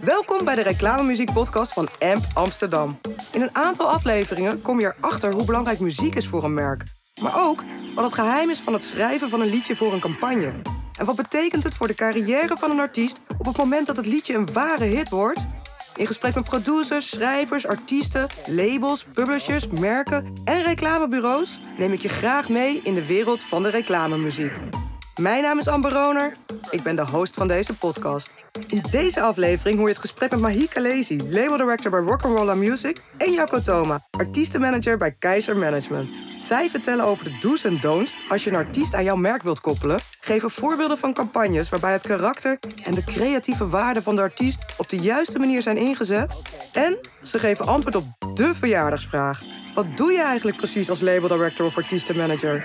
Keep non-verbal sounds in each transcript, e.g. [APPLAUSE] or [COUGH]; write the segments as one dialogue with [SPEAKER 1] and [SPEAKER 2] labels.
[SPEAKER 1] Welkom bij de reclamemuziek podcast van AMP Amsterdam. In een aantal afleveringen kom je erachter hoe belangrijk muziek is voor een merk. Maar ook wat het geheim is van het schrijven van een liedje voor een campagne. En wat betekent het voor de carrière van een artiest op het moment dat het liedje een ware hit wordt? In gesprek met producers, schrijvers, artiesten, labels, publishers, merken en reclamebureaus neem ik je graag mee in de wereld van de reclamemuziek. Mijn naam is Amber Roner. Ik ben de host van deze podcast. In deze aflevering hoor je het gesprek met Mahi Kalezi, label director bij Rock'n'Rolla Music, en Jacco Toma, artiestenmanager bij Keizer Management. Zij vertellen over de do's en don'ts als je een artiest aan jouw merk wilt koppelen, geven voorbeelden van campagnes waarbij het karakter en de creatieve waarden van de artiest op de juiste manier zijn ingezet, en ze geven antwoord op de verjaardagsvraag. Wat doe je eigenlijk precies als label director of artiestenmanager?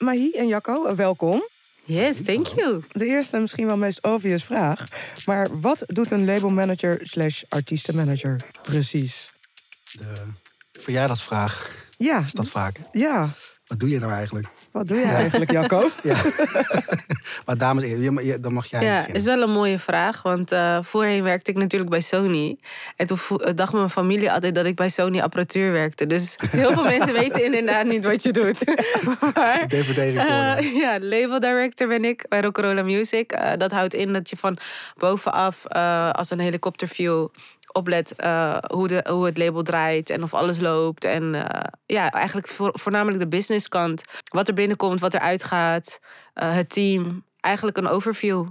[SPEAKER 1] Mahi en Jacco, welkom.
[SPEAKER 2] Yes, thank you.
[SPEAKER 1] De eerste en misschien wel meest obvious vraag. Maar wat doet een labelmanager slash artiestenmanager precies?
[SPEAKER 3] De verjaardagsvraag
[SPEAKER 1] Ja,
[SPEAKER 3] is dat vaak.
[SPEAKER 1] ja.
[SPEAKER 3] Wat doe je nou eigenlijk?
[SPEAKER 1] Wat doe je eigenlijk, Jacco? [LAUGHS]
[SPEAKER 3] Ja. [LAUGHS] maar dames, dan mag jij
[SPEAKER 2] Ja,
[SPEAKER 3] beginnen.
[SPEAKER 2] is wel een mooie vraag. Want eh, voorheen werkte ik natuurlijk bij Sony. En toen eh, dacht mijn familie altijd dat ik bij Sony apparatuur werkte. Dus [LAUGHS] heel veel mensen weten inderdaad niet wat je doet. maar, eh, ja, label director ben ik bij Rock'n'Rolla Music. Dat houdt in dat je van bovenaf als een helikopterview oplet eh, hoe, de, hoe het label draait en of alles loopt. En eh, ja, eigenlijk voor, voornamelijk de businesskant. Wat er binnenkomt, wat er uitgaat, eh, het team. Eigenlijk een overview.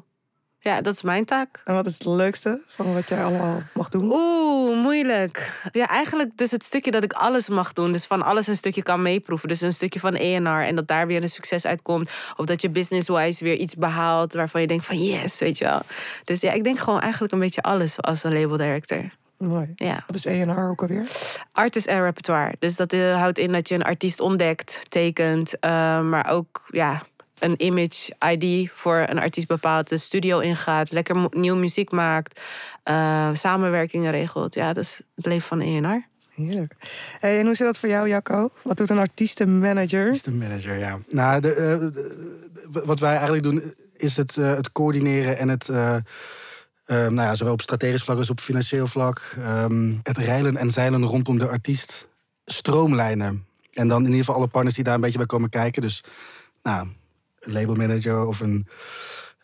[SPEAKER 2] Ja, dat is mijn taak.
[SPEAKER 1] En wat is het leukste van wat jij allemaal mag doen?
[SPEAKER 2] Oeh, moeilijk. Ja, eigenlijk dus het stukje dat ik alles mag doen. Dus van alles een stukje kan meeproeven. Dus een stukje van ENR en dat daar weer een succes uitkomt. Of dat je business-wise weer iets behaalt waarvan je denkt van yes, weet je wel. Dus ja, ik denk gewoon eigenlijk een beetje alles als een label director.
[SPEAKER 1] Mooi.
[SPEAKER 2] Ja.
[SPEAKER 1] Wat is ENR ook alweer?
[SPEAKER 2] Artist en repertoire. Dus dat eh, houdt in dat je een artiest ontdekt, tekent, eh, maar ook ja, een image ID voor een artiest bepaalt, de studio ingaat, lekker nieuw muziek maakt, eh, samenwerkingen regelt. Ja, dat is het leven van ENR.
[SPEAKER 1] Heerlijk. Hey, en hoe zit dat voor jou, Jacco? Wat doet een artiestenmanager?
[SPEAKER 3] Is de manager, ja. Nou, de, eh, de- wat wij eigenlijk doen is het, eh, het coördineren en het... eh, eh, nou ja, zowel op strategisch vlak als op financieel vlak. ehm, het reilen en zeilen rondom de artiest stroomlijnen. En dan in ieder geval alle partners die daar een beetje bij komen kijken. Dus nou, labelmanager of een,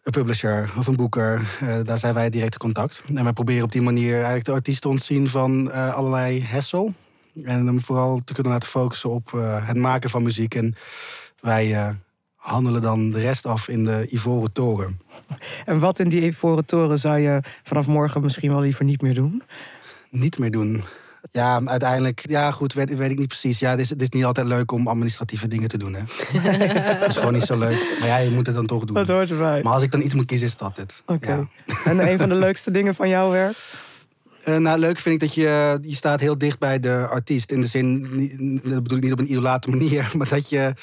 [SPEAKER 3] een publisher of een boeker. eh, daar zijn wij het directe contact. En wij proberen op die manier eigenlijk de artiest te ontzien van eh, allerlei hessel. En hem vooral te kunnen laten focussen op eh, het maken van muziek. En wij handelen dan de rest af in de Ivoren Toren.
[SPEAKER 1] En wat in die Ivoren Toren zou je vanaf morgen misschien wel liever niet meer doen?
[SPEAKER 3] Niet meer doen. Ja, uiteindelijk, ja goed, weet, weet ik niet precies. Ja, het is, het is niet altijd leuk om administratieve dingen te doen. Hè. [LAUGHS] dat is gewoon niet zo leuk. Maar ja, je moet het dan toch doen.
[SPEAKER 1] Dat hoort erbij.
[SPEAKER 3] Maar als ik dan iets moet kiezen, is dat het.
[SPEAKER 1] Oké.
[SPEAKER 3] Ja. [LAUGHS]
[SPEAKER 1] En een van de leukste dingen van jouw werk?
[SPEAKER 3] Eh, nou, leuk vind ik dat je, je staat heel dicht bij de artiest. In de zin, dat bedoel ik niet op een idolate manier, [LAUGHS] maar dat je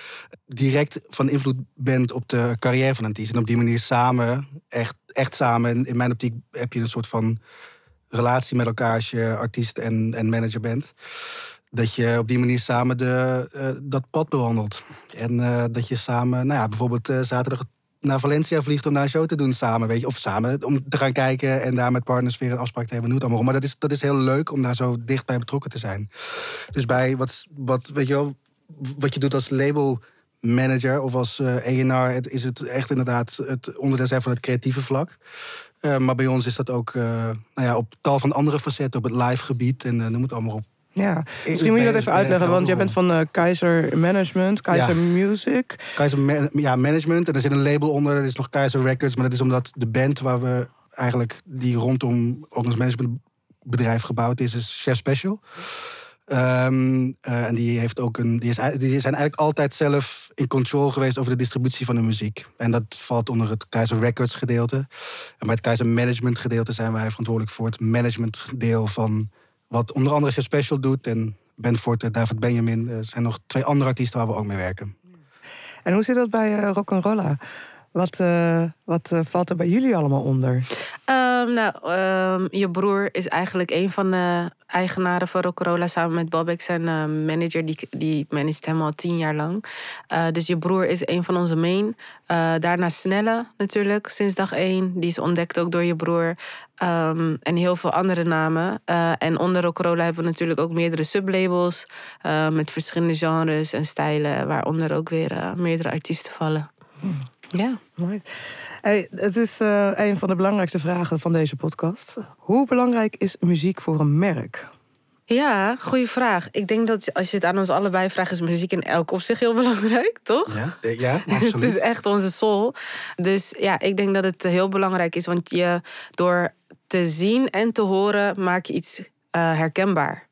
[SPEAKER 3] direct van invloed bent op de carrière van een artiest. En op die manier samen, echt, echt samen, in mijn optiek heb je een soort van relatie met elkaar als je artiest en, en manager bent. Dat je op die manier samen de, eh, dat pad bewandelt. En eh, dat je samen, nou ja, bijvoorbeeld eh, zaterdag naar Valencia vliegt om daar een show te doen samen. Weet je, of samen om te gaan kijken en daar met partners weer een afspraak te hebben. Het. Maar dat is, dat is heel leuk om daar zo dicht bij betrokken te zijn. Dus bij wat, wat, weet je wel, wat je doet als label manager of als het is het echt inderdaad het onderdeel zijn van het creatieve vlak. Eh, maar bij ons is dat ook eh, nou ja, op tal van andere facetten, op het live gebied en eh, noem het allemaal op.
[SPEAKER 1] Ja, misschien moet je dat even uitleggen, want jij bent van Keizer Management, Keizer Music.
[SPEAKER 3] Keizer ja, Management. En er zit een label onder. Dat is nog Keizer Records. Maar dat is omdat de band waar we eigenlijk... die rondom ook ons managementbedrijf gebouwd is... is Chef Special. Ehm, eh, en die, heeft ook een, die, is, die zijn eigenlijk altijd zelf in control geweest... over de distributie van de muziek. En dat valt onder het Keizer Records gedeelte. En bij het Keizer Management gedeelte... zijn wij verantwoordelijk voor het managementdeel van... wat onder andere Chef Special doet... en Ben Forte, David Benjamin. Er zijn nog twee andere artiesten waar we ook mee werken.
[SPEAKER 1] En hoe zit dat bij eh Rock'n'Rolla? Wat, eh, wat eh, valt er bij jullie allemaal onder?
[SPEAKER 2] Ehm, nou, ehm, je broer is eigenlijk een van de eigenaren van Rock'n'Rolla samen met Bob. Ik zijn uh, manager, die, die managt hem al tien jaar lang. Uh, dus je broer is een van onze main. Uh, daarna Snelle natuurlijk, sinds dag één. Die is ontdekt ook door je broer. Um, en heel veel andere namen. en onder Rock'n'Rolla hebben we natuurlijk ook meerdere sublabels. met verschillende genres en stijlen. Waaronder ook weer meerdere artiesten vallen.
[SPEAKER 1] Hmm. Ja. Right. Hey, het is uh, een van de belangrijkste vragen van deze podcast. Hoe belangrijk is muziek voor een merk?
[SPEAKER 2] Ja, goede vraag. Ik denk dat als je het aan ons allebei vraagt, is muziek in elk opzicht heel [LAUGHS] belangrijk, toch?
[SPEAKER 3] Ja, ja [LAUGHS] absoluut.
[SPEAKER 2] het is echt onze soul. Dus ja, ik denk dat het heel belangrijk is, want je door te zien en te horen maak je iets uh, herkenbaar.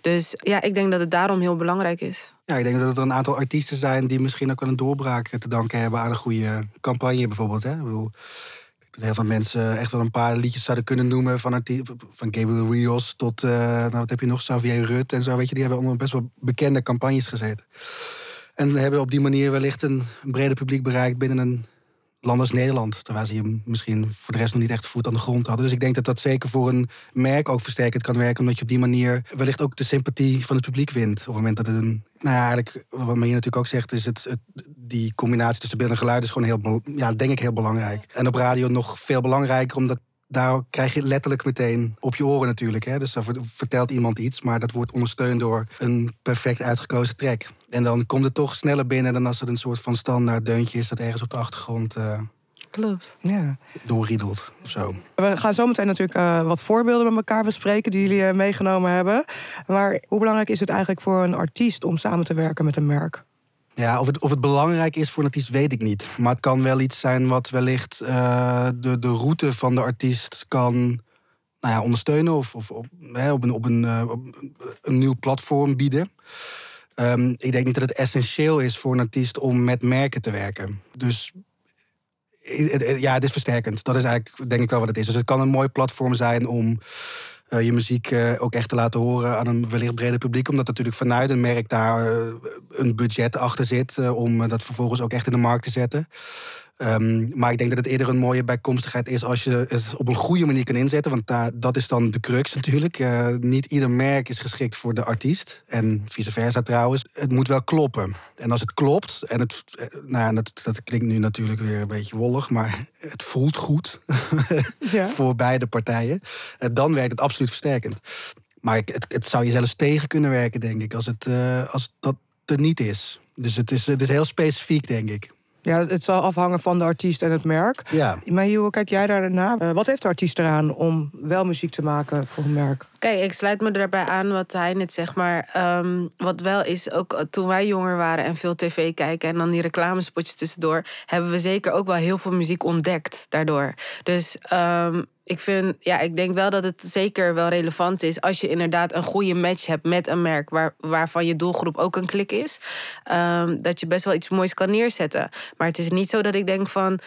[SPEAKER 2] Dus ja, ik denk dat het daarom heel belangrijk is.
[SPEAKER 3] Ja, ik denk dat er een aantal artiesten zijn die misschien ook een doorbraak te danken hebben aan een goede campagne bijvoorbeeld. Hè? Ik bedoel, dat heel veel mensen echt wel een paar liedjes zouden kunnen noemen. Van, van Gabriel Rios tot, uh, nou wat heb je nog, Xavier Rut en zo. Weet je, die hebben onder best wel bekende campagnes gezeten. En hebben op die manier wellicht een breder publiek bereikt binnen een land als Nederland. Terwijl ze hier misschien voor de rest nog niet echt voet aan de grond hadden. Dus ik denk dat dat zeker voor een merk ook versterkend kan werken. Omdat je op die manier wellicht ook de sympathie van het publiek wint. Op het moment dat het een. Nou ja, eigenlijk, wat men natuurlijk ook zegt, is het die combinatie tussen beeld en geluid is gewoon heel, ja, denk ik heel belangrijk. En op radio nog veel belangrijker, omdat daar krijg je letterlijk meteen op je oren natuurlijk. Hè? Dus dan vertelt iemand iets, maar dat wordt ondersteund door een perfect uitgekozen track. En dan komt het toch sneller binnen dan als het een soort van standaard deuntje is dat ergens op de achtergrond. Uh,
[SPEAKER 2] Klopt.
[SPEAKER 1] Ja.
[SPEAKER 3] Doorriedelt of zo.
[SPEAKER 1] We gaan zo meteen natuurlijk uh, wat voorbeelden met elkaar bespreken die jullie uh, meegenomen hebben. Maar hoe belangrijk is het eigenlijk voor een artiest om samen te werken met een merk?
[SPEAKER 3] Ja, of het, of het belangrijk is voor een artiest, weet ik niet. Maar het kan wel iets zijn wat wellicht uh, de, de route van de artiest kan nou ja, ondersteunen. Of, of op, op, een, op, een, uh, op een nieuw platform bieden. Um, ik denk niet dat het essentieel is voor een artiest om met merken te werken. Dus ja, het is versterkend. Dat is eigenlijk denk ik wel wat het is. Dus het kan een mooi platform zijn om uh, je muziek uh, ook echt te laten horen aan een wellicht breder publiek. Omdat natuurlijk vanuit een merk daar uh, een budget achter zit om dat vervolgens ook echt in de markt te zetten. Um, maar ik denk dat het eerder een mooie bijkomstigheid is als je het op een goede manier kan inzetten. Want daar, dat is dan de crux natuurlijk. Uh, niet ieder merk is geschikt voor de artiest. En vice versa trouwens. Het moet wel kloppen. En als het klopt, en het, nou, dat, dat klinkt nu natuurlijk weer een beetje wollig, maar het voelt goed [LAUGHS] ja. voor beide partijen. Uh, dan werkt het absoluut versterkend. Maar het, het, zou je zelfs tegen kunnen werken, denk ik, als, het, uh, als dat er niet is. Dus het is, het is heel specifiek, denk ik.
[SPEAKER 1] Ja, het zal afhangen van de artiest en het merk.
[SPEAKER 3] Ja.
[SPEAKER 1] Maar hoe kijk jij daarna? Uh, wat heeft de artiest eraan om wel muziek te maken voor een merk?
[SPEAKER 2] Kijk, ik sluit me daarbij aan wat hij net zegt. Maar um, wat wel is, ook toen wij jonger waren en veel tv kijken... en dan die reclamespotjes tussendoor... hebben we zeker ook wel heel veel muziek ontdekt daardoor. Dus um, ik, vind, ja, ik denk wel dat het zeker wel relevant is als je inderdaad een goede match hebt met een merk waar, waarvan je doelgroep ook een klik is. Um, dat je best wel iets moois kan neerzetten. Maar het is niet zo dat ik denk van.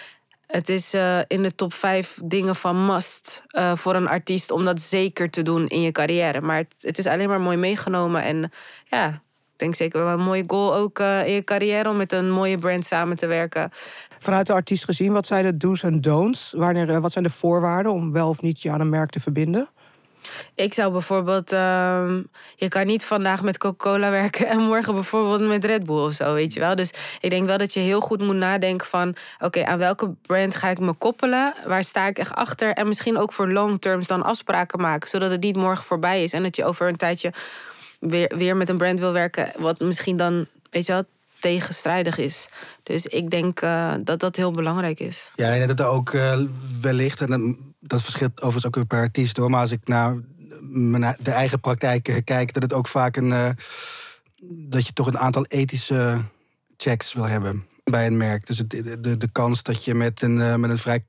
[SPEAKER 2] Het is uh, in de top vijf dingen van must uh, voor een artiest om dat zeker te doen in je carrière. Maar het, het is alleen maar mooi meegenomen. En ja, denk zeker wel een mooie goal ook uh, in je carrière om met een mooie brand samen te werken
[SPEAKER 1] vanuit de artiest gezien, wat zijn de do's en don'ts? Wanneer, eh, wat zijn de voorwaarden om wel of niet je aan een merk te verbinden?
[SPEAKER 2] Ik zou bijvoorbeeld, uh, je kan niet vandaag met Coca-Cola werken en morgen bijvoorbeeld met Red Bull of zo, weet je wel. Dus ik denk wel dat je heel goed moet nadenken van, oké, aan welke brand ga ik me koppelen? Waar sta ik echt achter? En misschien ook voor long terms dan afspraken maken, zodat het niet morgen voorbij is en dat je over een tijdje weer, weer met een brand wil werken, wat misschien dan, weet je wel, tegenstrijdig is. Dus ik denk uh, dat dat heel belangrijk is.
[SPEAKER 3] Ja, en dat er ook uh, wellicht, en dat verschilt overigens ook weer per artiest hoor, maar als ik naar mijn, de eigen praktijk kijk, dat het ook vaak een. Dat je toch een aantal ethische checks wil hebben bij een merk. Dus het, de, de kans dat je met een, met een vrij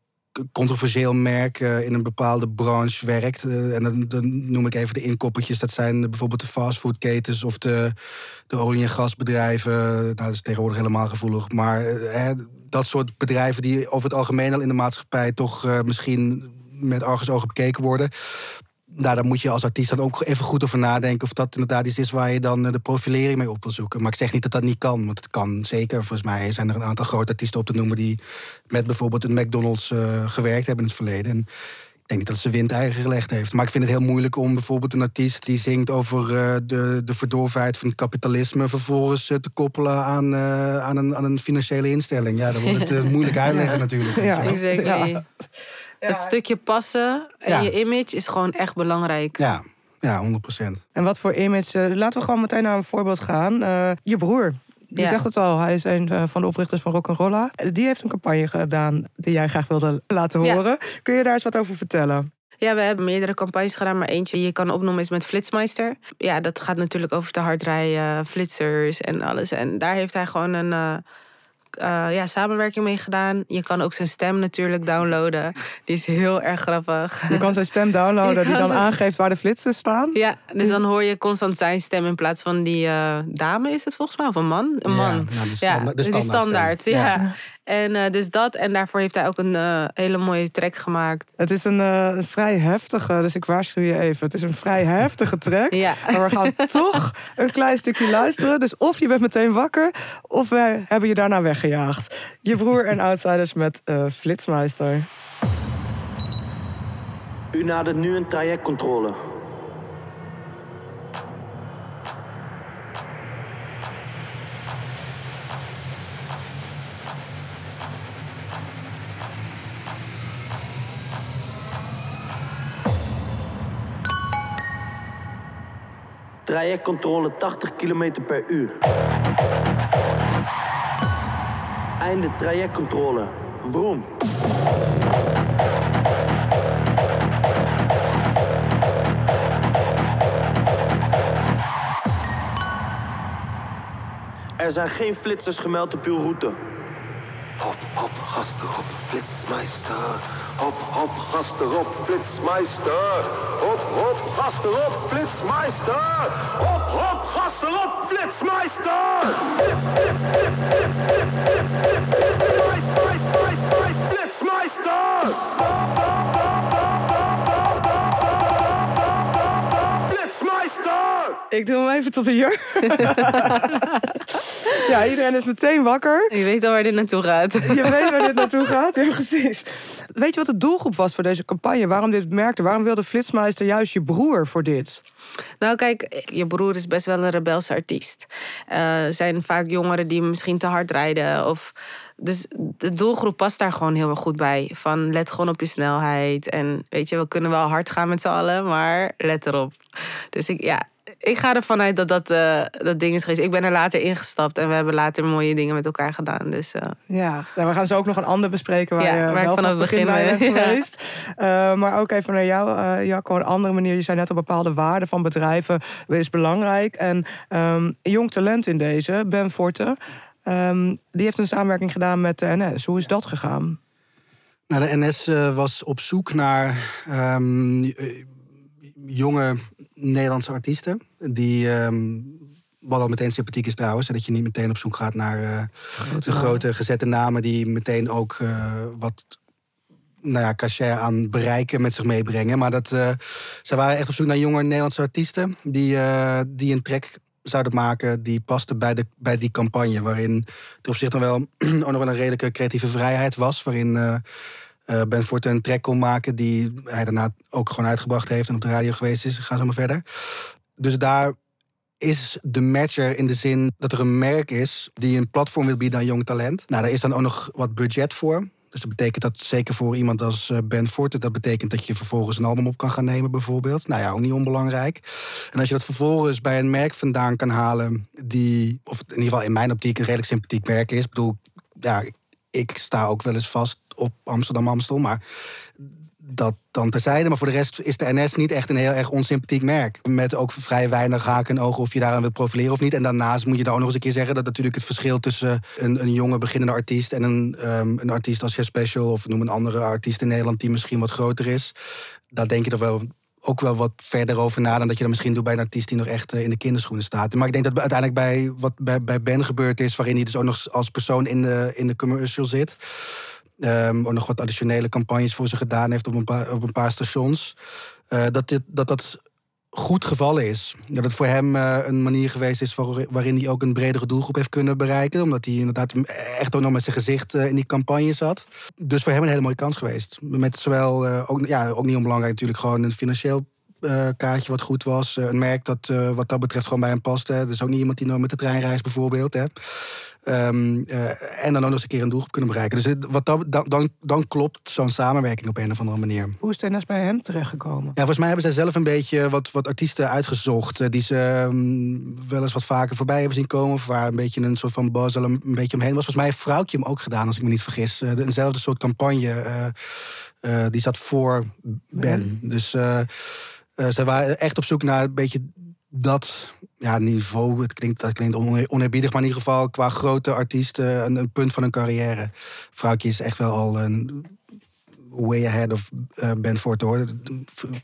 [SPEAKER 3] controversieel merk uh, in een bepaalde branche werkt. Uh, en dan, noem ik even de inkoppertjes. Dat zijn bijvoorbeeld de fastfoodketens of de, de olie- en gasbedrijven. Nou, dat is tegenwoordig helemaal gevoelig. Maar uh, dat soort bedrijven die over het algemeen al in de maatschappij toch misschien met argusogen bekeken worden nou, daar moet je als artiest dan ook even goed over nadenken of dat inderdaad iets is waar je dan eh, de profilering mee op wil zoeken. Maar ik zeg niet dat dat niet kan, want het kan zeker. Volgens mij zijn er een aantal grote artiesten op te noemen die met bijvoorbeeld een McDonald's uh, gewerkt hebben in het verleden. En denk niet dat ze windeigen gelegd heeft. Maar ik vind het heel moeilijk om bijvoorbeeld een artiest die zingt over uh, de, de verdorvenheid van het kapitalisme. vervolgens uh, te koppelen aan, uh, aan, een, aan een financiële instelling. Ja, dan wordt het moeilijk uitleggen natuurlijk.
[SPEAKER 2] Ja, exactly. Ja. Het stukje passen en je image is gewoon echt belangrijk.
[SPEAKER 3] Ja, ja 100%.
[SPEAKER 1] En wat voor image? laten we gewoon meteen naar een voorbeeld gaan. je broer. Je zegt het al, hij is een van de oprichters van Rock'n'Rolla. Die heeft een campagne gedaan die jij graag wilde laten horen. Kun je daar eens wat over vertellen?
[SPEAKER 2] Ja, we hebben meerdere campagnes gedaan, maar eentje die je kan opnoemen is met Flitsmeister. Ja, dat gaat natuurlijk over de hardrijden, flitsers en alles. En daar heeft hij gewoon een, uh, uh, ja, samenwerking mee gedaan. Je kan ook zijn stem natuurlijk downloaden. Die is heel erg grappig.
[SPEAKER 1] Je kan zijn stem downloaden [LAUGHS] die dan aangeeft waar de flitsen staan?
[SPEAKER 2] Ja, dus dan hoor je constant zijn stem in plaats van die uh, dame is het volgens mij, of een man? Een man. Ja,
[SPEAKER 3] nou, de, standaard, de
[SPEAKER 2] standaard, standaard ja. En uh, dus dat. En daarvoor heeft hij ook een uh, hele mooie track gemaakt.
[SPEAKER 1] Het is een uh, vrij heftige, dus ik waarschuw je even. Het is een vrij [LAUGHS] heftige track. ja. Maar we gaan [LAUGHS] toch een klein stukje luisteren. Dus of je bent meteen wakker, of wij hebben je daarna weggejaagd. Je broer en outsiders met Flitsmeister.
[SPEAKER 4] U nadert nu een trajectcontrole. Trajectcontrole 80 km per uur. Einde trajectcontrole. Vroom. Er zijn geen flitsers gemeld op uw route. Hop, hop, gas erop, flitsmeister. Hop, hop, gas erop, flitsmeister. Hop, hop, gas erop, flitsmeister. Hop, hop, gas erop, flitsmeister. Flits, flits, flits, flits, flits, flits, flits, flitsmeister. Flitsmeister. Flitsmeister.
[SPEAKER 1] Ik doe hem even tot hier. Ja, iedereen is meteen wakker.
[SPEAKER 2] Je weet al waar dit naartoe gaat.
[SPEAKER 1] Je weet waar dit naartoe gaat, ja, precies. Weet je wat de doelgroep was voor deze campagne? Waarom dit merkte? Waarom wilde Flitsmeister juist je broer voor dit?
[SPEAKER 2] Nou, kijk, je broer is best wel een rebelse artiest. Er uh, zijn vaak jongeren die misschien te hard rijden. Of... Dus de doelgroep past daar gewoon heel erg goed bij. Van let gewoon op je snelheid. En weet je, we kunnen wel hard gaan met z'n allen, maar let erop. Dus ik, ja, ik ga ervan uit dat dat, uh, dat ding is geweest. Ik ben er later ingestapt en we hebben later mooie dingen met elkaar gedaan. Dus, uh.
[SPEAKER 1] Ja, nou, we gaan zo ook nog een ander bespreken waar, ja, je waar wel ik vanaf het begin bij bent [LAUGHS] geweest. Uh, maar ook even naar jou, Jacco, een andere manier. Je zei net op bepaalde waarden van bedrijven is belangrijk. En um, jong talent in deze, Ben Forte, um, die heeft een samenwerking gedaan met de NS. Hoe is dat gegaan?
[SPEAKER 3] Nou, de NS was op zoek naar um, jonge Nederlandse artiesten. Die um, wat al meteen sympathiek is trouwens. Dat je niet meteen op zoek gaat naar uh, de grote gezette namen die meteen ook uh, wat nou ja, cachet aan bereiken met zich meebrengen. Maar dat, uh, ze waren echt op zoek naar jonge Nederlandse artiesten die, die een track zouden maken die paste bij, de, bij die campagne. Waarin er op zich dan wel [CLEARS THROAT] ook nog wel een redelijke creatieve vrijheid was. Waarin uh, Ben Forte een track kon maken die hij daarna ook gewoon uitgebracht heeft en op de radio geweest is. Ga zo maar verder. Dus daar is de matcher in de zin dat er een merk is die een platform wil bieden aan jong talent. Nou, daar is dan ook nog wat budget voor. Dus dat betekent dat zeker voor iemand als eh, Ben Forte, dat betekent dat je vervolgens een album op kan gaan nemen, bijvoorbeeld. Nou ja, ook niet onbelangrijk. En als je dat vervolgens bij een merk vandaan kan halen, die, of in ieder geval in mijn optiek, een redelijk sympathiek merk is. Ik bedoel, ja, ik sta ook wel eens vast op Amsterdam Amstel. Maar dat dan terzijde. Maar voor de rest is de NS niet echt een heel erg onsympathiek merk. Met ook vrij weinig haken en ogen of je daaraan wilt profileren of niet. En daarnaast moet je dan ook nog eens een keer zeggen... dat natuurlijk het verschil tussen een, een jonge beginnende artiest... en een, um, een artiest als Chef Special of noem een andere artiest in Nederland... die misschien wat groter is. Daar denk je er wel ook wel wat verder over na dan dat je dat misschien doet bij een artiest die nog echt eh, in de kinderschoenen staat. Maar ik denk dat uiteindelijk bij wat bij, bij Ben gebeurd is, waarin hij dus ook nog als persoon in de, in de commercial zit. Um, ook nog wat additionele campagnes voor ze gedaan heeft op een paar, op een paar stations. Uh, dat, dit, dat dat goed gevallen is. Dat het voor hem eh, een manier geweest is waar- waarin hij ook een bredere doelgroep heeft kunnen bereiken. Omdat hij inderdaad echt ook nog met zijn gezicht eh, in die campagne zat. Dus voor hem een hele mooie kans geweest. Met zowel, eh, ook, ja, ook niet onbelangrijk natuurlijk, gewoon een financieel kaartje wat goed was. Een merk dat wat dat betreft gewoon bij hem past. Hè. Dus ook niet iemand die nooit met de trein reist bijvoorbeeld. Hè. Ehm, eh, en dan ook nog eens een keer een doelgroep kunnen bereiken. Dus het- wat dat, dan, dan, dan klopt zo'n samenwerking op een of andere manier.
[SPEAKER 1] Hoe is TNS bij hem terechtgekomen?
[SPEAKER 3] Ja, volgens mij hebben zij zelf een beetje wat, wat artiesten uitgezocht. eh, die ze ehm, wel eens wat vaker voorbij hebben zien komen. Of waar een beetje een soort van buzz al een, een beetje omheen was. Volgens mij heeft Vrouwtje hem ook gedaan, als ik me niet vergis. De- eenzelfde soort campagne. eh, die zat voor Ben. Dus ze waren echt op zoek naar een beetje dat ja, niveau. Het klinkt, dat klinkt on- oneerbiedig, maar in ieder geval qua grote artiest eh, een, punt van hun carrière. Vrouwtje is echt wel al een way ahead of eh, Ben Ford hoor.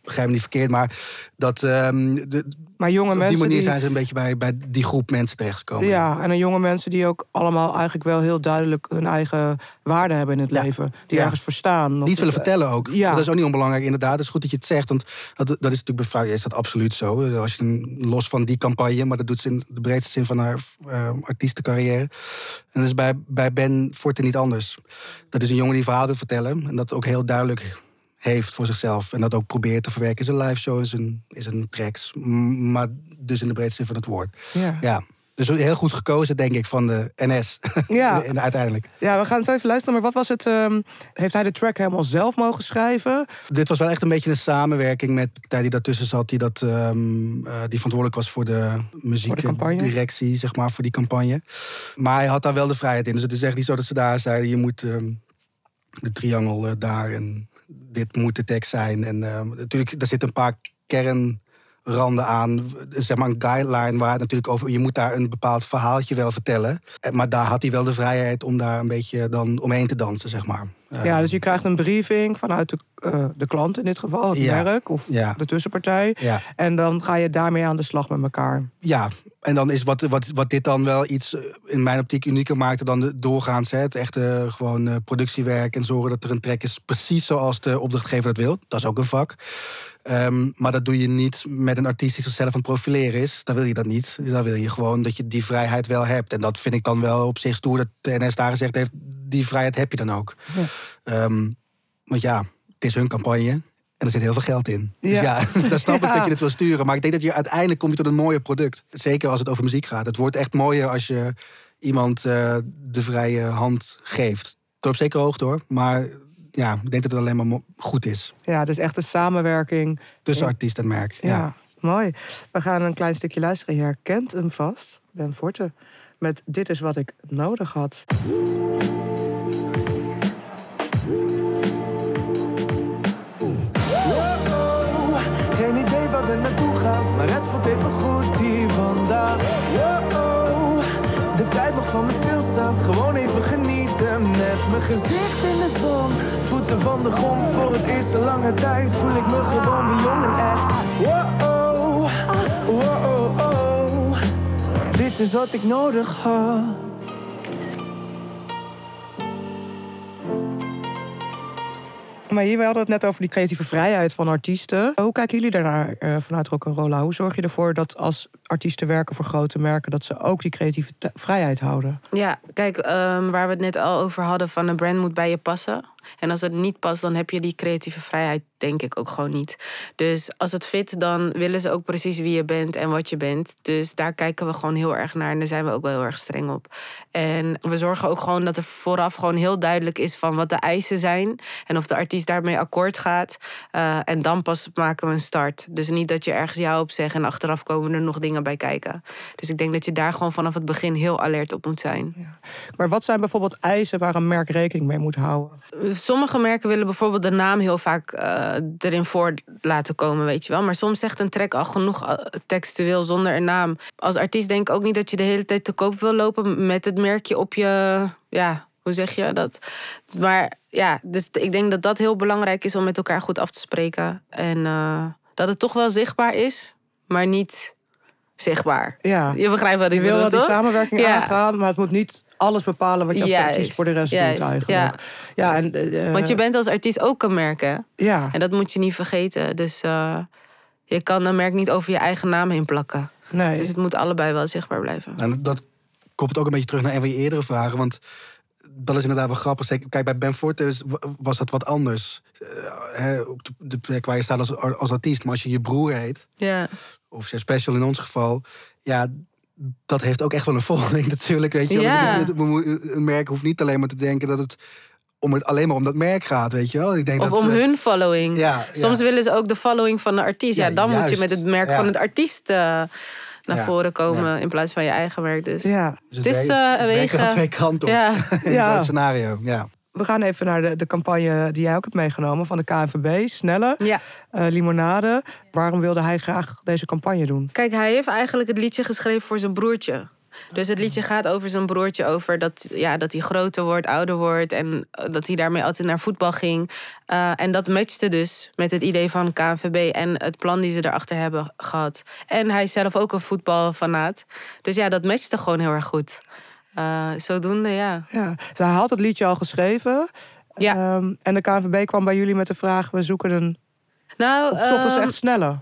[SPEAKER 3] Begrijp me niet verkeerd, maar dat ehm, de,
[SPEAKER 1] Maar jonge
[SPEAKER 3] op die
[SPEAKER 1] mensen
[SPEAKER 3] manier
[SPEAKER 1] die...
[SPEAKER 3] zijn ze een beetje bij, bij die groep mensen terechtgekomen.
[SPEAKER 1] Ja, en dan jonge mensen die ook allemaal eigenlijk wel heel duidelijk hun eigen waarde hebben in het
[SPEAKER 3] Ja.
[SPEAKER 1] leven. Die
[SPEAKER 3] Ja.
[SPEAKER 1] ergens voor staan.
[SPEAKER 3] Die
[SPEAKER 1] Of-
[SPEAKER 3] iets willen vertellen ook.
[SPEAKER 1] Ja.
[SPEAKER 3] Dat is ook niet onbelangrijk, inderdaad. Het is goed dat je het zegt, want dat, dat is natuurlijk bij vrouwen is dat absoluut zo. Als je los van die campagne, maar dat doet ze in de breedste zin van haar eh, artiestencarrière. En dat is bij, bij Ben Forte niet anders. Dat is een jongen die verhaal wil vertellen en dat ook heel duidelijk heeft voor zichzelf. En dat ook probeert te verwerken in zijn live show, in zijn, in zijn tracks. Maar dus in de breedste zin van het woord.
[SPEAKER 1] Ja.
[SPEAKER 3] Ja. Dus heel goed gekozen, denk ik, van de NS.
[SPEAKER 1] Ja. [LAUGHS]
[SPEAKER 3] en uiteindelijk.
[SPEAKER 1] ja, we gaan zo even luisteren. Maar wat was het? ehm, heeft hij de track helemaal zelf mogen schrijven?
[SPEAKER 3] Dit was wel echt een beetje een samenwerking met de partij die daartussen zat, die, dat, ehm, eh, die verantwoordelijk was voor de muziekdirectie, zeg maar, voor die campagne. Maar hij had daar wel de vrijheid in. Dus het is echt niet zo dat ze daar zeiden: je moet ehm, de triangel eh, daar en dit moet de tekst zijn. En ehm, natuurlijk, daar zitten een paar kernranden aan. Zeg maar een guideline waar het natuurlijk over. Je moet daar een bepaald verhaaltje wel vertellen. Eh, Maar daar had hij wel de vrijheid om daar een beetje dan omheen te dansen, zeg maar.
[SPEAKER 1] Ja, dus je krijgt een briefing vanuit de, eh, de klant in dit geval, het
[SPEAKER 3] Ja.
[SPEAKER 1] merk of
[SPEAKER 3] Ja.
[SPEAKER 1] de tussenpartij.
[SPEAKER 3] Ja.
[SPEAKER 1] En dan ga je daarmee aan de slag met elkaar.
[SPEAKER 3] Ja, en dan is wat, wat, wat dit dan wel iets eh, in mijn optiek unieker maakte dan de doorgaans. Hè, het echte eh, gewoon productiewerk en zorgen dat er een track is precies zoals de opdrachtgever dat wil. Dat is ook een vak. Ehm, maar dat doe je niet met een artiest die zichzelf aan het profileren is. Dan wil je dat niet. Dan wil je gewoon dat je die vrijheid wel hebt. En dat vind ik dan wel op zich stoer dat de NS daar gezegd heeft. Die vrijheid heb je dan ook. Ehm, want ja, het is hun campagne. En er zit heel veel geld in. Dus
[SPEAKER 1] Ja.
[SPEAKER 3] ja, [LAUGHS] dan snap ik [LAUGHS]
[SPEAKER 1] Ja.
[SPEAKER 3] dat je het wil sturen. Maar ik denk dat je uiteindelijk kom je tot een mooier product. Zeker als het over muziek gaat. Het wordt echt mooier als je iemand eh, de vrije hand geeft. Tot op zekere hoogte hoor. Maar ja, ik denk dat het alleen maar goed is.
[SPEAKER 1] Ja, dus echt een samenwerking.
[SPEAKER 3] Tussen
[SPEAKER 1] Ja.
[SPEAKER 3] artiest en merk.
[SPEAKER 1] Ja.
[SPEAKER 3] Ja.
[SPEAKER 1] mooi. We gaan een klein stukje luisteren. Je herkent hem vast, Ben Forte. Met Dit is wat ik nodig had.
[SPEAKER 5] Geen idee waar we naartoe gaan, maar het voelt even goed hier vandaag. Wow, de tijd mag van me stilstaan, gewoon even mijn gezicht in de zon. Voeten van de grond, voor het eerst in lange tijd voel ik me gewoon weer jong en echt. Wow, wow, oh, dit is wat ik nodig had.
[SPEAKER 1] Maar hier, we hadden het net over die creatieve vrijheid van artiesten. Hoe kijken jullie daarnaar eh, vanuit Rock'n'Rolla? Hoe zorg je ervoor dat als artiesten werken voor grote merken... dat ze ook die creatieve vrijheid houden?
[SPEAKER 2] Ja, kijk, ehm, waar we het net al over hadden van een brand moet bij je passen. En als het niet past, dan heb je die creatieve vrijheid denk ik ook gewoon niet. Dus als het fit, dan willen ze ook precies wie je bent en wat je bent. Dus daar kijken we gewoon heel erg naar en daar zijn we ook wel heel erg streng op. En we zorgen ook gewoon dat er vooraf gewoon heel duidelijk is van wat de eisen zijn en of de artiest daarmee akkoord gaat. Eh, en dan pas maken we een start. Dus niet dat je ergens ja op zegt en achteraf komen er nog dingen bij kijken. Dus ik denk dat je daar gewoon vanaf het begin heel alert op moet zijn.
[SPEAKER 1] Maar wat zijn bijvoorbeeld eisen waar een merk rekening mee moet houden?
[SPEAKER 2] Sommige merken willen bijvoorbeeld de naam heel vaak eh, erin voor laten komen, weet je wel. Maar soms zegt een track al genoeg eh, textueel zonder een naam. Als artiest denk ik ook niet dat je de hele tijd te koop wil lopen met het merkje op je. Ja, hoe zeg je dat? Maar ja, dus ik denk dat dat heel belangrijk is om met elkaar goed af te spreken. En eh, dat het toch wel zichtbaar is, maar niet zichtbaar.
[SPEAKER 1] Ja.
[SPEAKER 2] Je begrijpt wat ik
[SPEAKER 1] Je wil wel
[SPEAKER 2] bedoel,
[SPEAKER 1] die samenwerking
[SPEAKER 2] Ja.
[SPEAKER 1] aangaan, maar het moet niet alles bepalen wat je als
[SPEAKER 2] Juist,
[SPEAKER 1] artiest voor de rest
[SPEAKER 2] juist,
[SPEAKER 1] doet eigenlijk. Ja, en, eh,
[SPEAKER 2] Want je bent als artiest ook een merk, hè?
[SPEAKER 1] ja.
[SPEAKER 2] En dat moet je niet vergeten. Dus eh, je kan een merk niet over je eigen naam heen plakken.
[SPEAKER 1] Nee.
[SPEAKER 2] Dus het moet allebei wel zichtbaar blijven.
[SPEAKER 3] En dat koppelt ook een beetje terug naar een van je eerdere vragen. Want dat is inderdaad wel grappig. Zeker- Kijk, bij Ben Fortes was dat wat anders. Eh, hè, op de, de plek waar je staat als, als artiest. Maar als je je broer heet,
[SPEAKER 2] Ja,
[SPEAKER 3] of Chef Special in ons geval... ja, dat heeft ook echt wel een [LAUGHS] volging natuurlijk. Weet je wel.
[SPEAKER 2] Ja.
[SPEAKER 3] Dus het is een merk hoeft niet alleen maar te denken dat het, om het alleen maar om dat merk gaat, weet je wel. Ik denk
[SPEAKER 2] of
[SPEAKER 3] dat,
[SPEAKER 2] om
[SPEAKER 3] eh,
[SPEAKER 2] hun following.
[SPEAKER 3] ja,
[SPEAKER 2] Soms
[SPEAKER 3] ja.
[SPEAKER 2] willen ze ook de following van de artiest. Ja,
[SPEAKER 3] Ja,
[SPEAKER 2] dan moet je met het merk
[SPEAKER 3] Ja.
[SPEAKER 2] van het artiest eh, naar
[SPEAKER 3] Ja,
[SPEAKER 2] voren komen
[SPEAKER 3] ja.
[SPEAKER 2] in plaats van je eigen merk. Dus
[SPEAKER 1] Ja.
[SPEAKER 3] Dus
[SPEAKER 2] het is eh,
[SPEAKER 3] het
[SPEAKER 2] wegen.
[SPEAKER 3] aan twee kanten op.
[SPEAKER 2] Ja. [LAUGHS]
[SPEAKER 3] in
[SPEAKER 1] Ja.
[SPEAKER 3] zo'n scenario. Ja.
[SPEAKER 1] We gaan even naar de, de campagne die jij ook hebt meegenomen van de KNVB. Snelle,
[SPEAKER 2] ja.
[SPEAKER 1] eh, limonade. Waarom wilde hij graag deze campagne doen?
[SPEAKER 2] Kijk, hij heeft eigenlijk het liedje geschreven voor zijn broertje. Dus het liedje gaat over zijn broertje, over dat, ja, dat hij groter wordt, ouder wordt en eh, dat hij daarmee altijd naar voetbal ging. Eh, en dat matchte dus met het idee van KNVB en het plan die ze erachter hebben gehad. En hij is zelf ook een voetbalfanaat. Dus ja, dat matchte gewoon heel erg goed. Eh, zodoende, ja.
[SPEAKER 1] Ja. Hij had het liedje al geschreven.
[SPEAKER 2] Ja.
[SPEAKER 1] Ehm, en de KNVB kwam bij jullie met de vraag: we zoeken een.
[SPEAKER 2] Nou,
[SPEAKER 1] Of zochten ze
[SPEAKER 2] ehm,
[SPEAKER 1] echt snelle?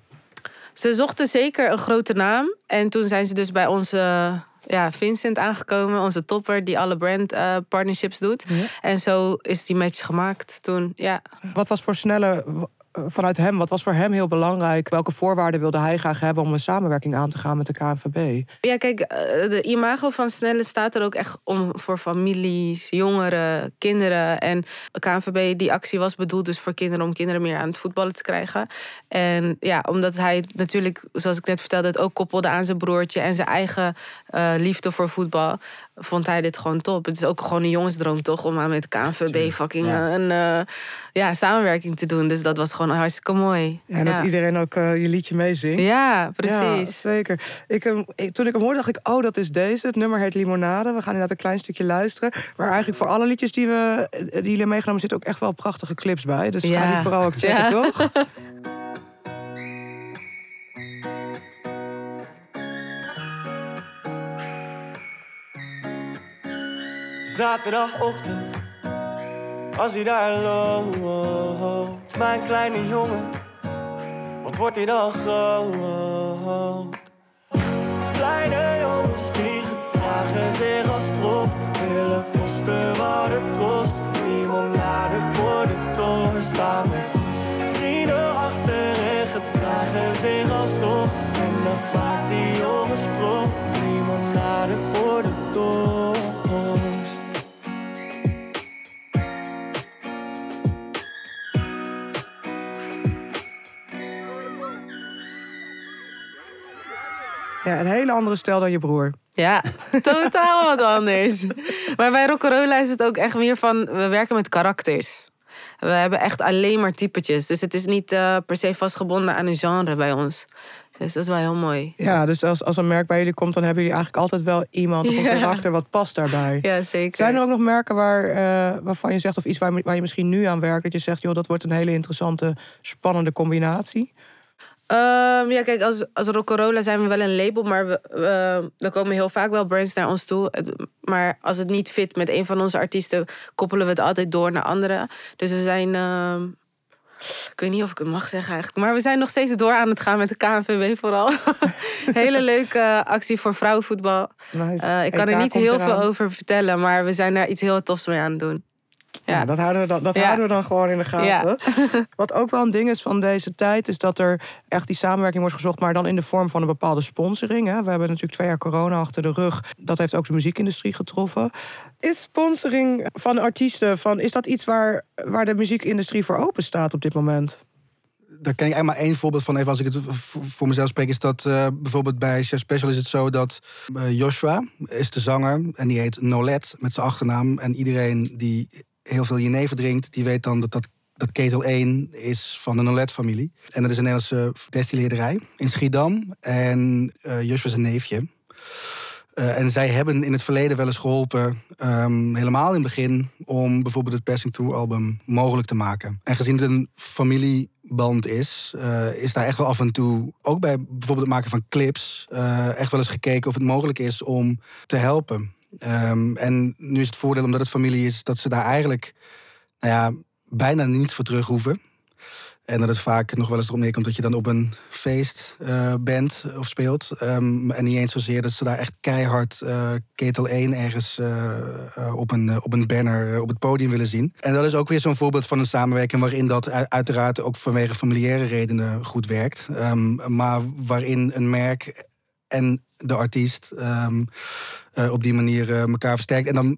[SPEAKER 2] Ze zochten zeker een grote naam. En toen zijn ze dus bij onze ja, Vincent aangekomen, onze topper, die alle brand eh, partnerships doet. En zo is die match gemaakt toen. Ja.
[SPEAKER 1] Wat was voor snelle. Eh, Vanuit hem, wat was voor hem heel belangrijk? Welke voorwaarden wilde hij graag hebben om een samenwerking aan te gaan met de KNVB?
[SPEAKER 2] ja, kijk, eh, de imago van Snelle staat er ook echt om voor families, jongeren, kinderen. En de KNVB, die actie was bedoeld dus voor kinderen om kinderen meer aan het voetballen te krijgen. En ja, omdat hij natuurlijk, zoals ik net vertelde, het ook koppelde aan zijn broertje en zijn eigen eh, liefde voor voetbal, vond hij dit gewoon top. Het is ook gewoon een jongensdroom, toch? Om aan met KNVB fucking
[SPEAKER 3] ja.
[SPEAKER 2] eh, een eh, ja, samenwerking te doen. Dus dat was gewoon hartstikke mooi.
[SPEAKER 1] Ja, en dat iedereen ook eh, je liedje meezingt.
[SPEAKER 2] Ja,
[SPEAKER 1] Ja,
[SPEAKER 2] precies.
[SPEAKER 1] zeker. Ik, ik- toen ik hem hoorde, dacht ik, oh, dat is deze. Het nummer heet Limonade. We gaan inderdaad een klein stukje luisteren. Maar eigenlijk voor alle liedjes die, we, die jullie meegenomen... zitten ook echt wel prachtige clips bij. Dus ga die vooral ook checken, [LAUGHS]
[SPEAKER 2] Ja.
[SPEAKER 1] toch? [LAUGHS]
[SPEAKER 5] Zaterdagochtend, als hij daar loopt, mijn kleine jongen, wat wordt hij dan groot? Kleine jongens die gedragen zich als prof, willen kosten wat.
[SPEAKER 1] Ja, een hele andere stijl dan je broer.
[SPEAKER 2] Ja, totaal wat anders. Maar bij Rock'n'Rolla is het ook echt meer van... We werken met karakters. We hebben echt alleen maar typetjes. Dus het is niet eh, per se vastgebonden aan een genre bij ons. Dus dat is wel heel mooi.
[SPEAKER 1] Ja, dus als, als een merk bij jullie komt... dan hebben jullie eigenlijk altijd wel iemand of een
[SPEAKER 2] Ja.
[SPEAKER 1] karakter wat past daarbij.
[SPEAKER 2] Ja, zeker.
[SPEAKER 1] Zijn er ook nog merken waar, eh, waarvan je zegt... of iets waar, waar je misschien nu aan werkt... dat je zegt, joh, dat wordt een hele interessante, spannende combinatie?
[SPEAKER 2] Ehm, ja, kijk, als, als Rock'n'Rolla zijn we wel een label, maar we, er komen heel vaak wel brands naar ons toe. Maar als het niet fit met een van onze artiesten, koppelen we het altijd door naar anderen. Dus we zijn. ehm, ik weet niet of ik het mag zeggen eigenlijk. Maar we zijn nog steeds door aan het gaan met de KNVB vooral. [LAUGHS] Hele leuke actie voor vrouwenvoetbal.
[SPEAKER 1] Nice.
[SPEAKER 2] Eh, ik kan
[SPEAKER 1] EK
[SPEAKER 2] er niet heel
[SPEAKER 1] eraan.
[SPEAKER 2] veel over vertellen, maar we zijn daar iets heel tofs mee aan het doen.
[SPEAKER 1] Ja,
[SPEAKER 2] Ja.
[SPEAKER 1] dat, houden we dan, dat
[SPEAKER 2] Ja.
[SPEAKER 1] houden we dan gewoon in de gaten.
[SPEAKER 2] Ja. [LAUGHS]
[SPEAKER 1] Wat ook wel een ding is van deze tijd, is dat er echt die samenwerking wordt gezocht, maar dan in de vorm van een bepaalde sponsoring. Hè. We hebben natuurlijk twee jaar corona achter de rug. Dat heeft ook de muziekindustrie getroffen. Is sponsoring van artiesten, van, is dat iets waar, waar de muziekindustrie voor open staat op dit moment?
[SPEAKER 3] daar ken ik eigenlijk maar één voorbeeld van. Even als ik het voor mezelf spreek, is dat eh, bijvoorbeeld bij Chef Special is het zo dat eh, Joshua is de zanger en die heet Nolet met zijn achternaam. En iedereen die heel veel jenever drinkt, die weet dan dat dat, dat ketel 1 is van de Nolet-familie. En dat is een Nederlandse destilleerderij in Schiedam. En Joshua is een neefje. Eh, en zij hebben in het verleden wel eens geholpen, ehm, helemaal in het begin, om bijvoorbeeld het Passing Through album mogelijk te maken. En gezien het een familieband is, eh, is daar echt wel af en toe, ook bij bijvoorbeeld het maken van clips, echt wel eens gekeken of het mogelijk is om te helpen. Ehm, en nu is het voordeel, omdat het familie is, dat ze daar eigenlijk nou ja, bijna niets voor terug hoeven. En dat het vaak nog wel eens erop neerkomt dat je dan op een feest eh, bent of speelt. Ehm, en niet eens zozeer dat ze daar echt keihard uh, ketel 1 ergens uh, op, een, op een banner op het podium willen zien. En dat is ook weer zo'n voorbeeld van een samenwerking waarin dat uiteraard ook vanwege familiaire redenen goed werkt. Um, maar waarin een merk en de artiest um, op die manier elkaar versterkt. En dan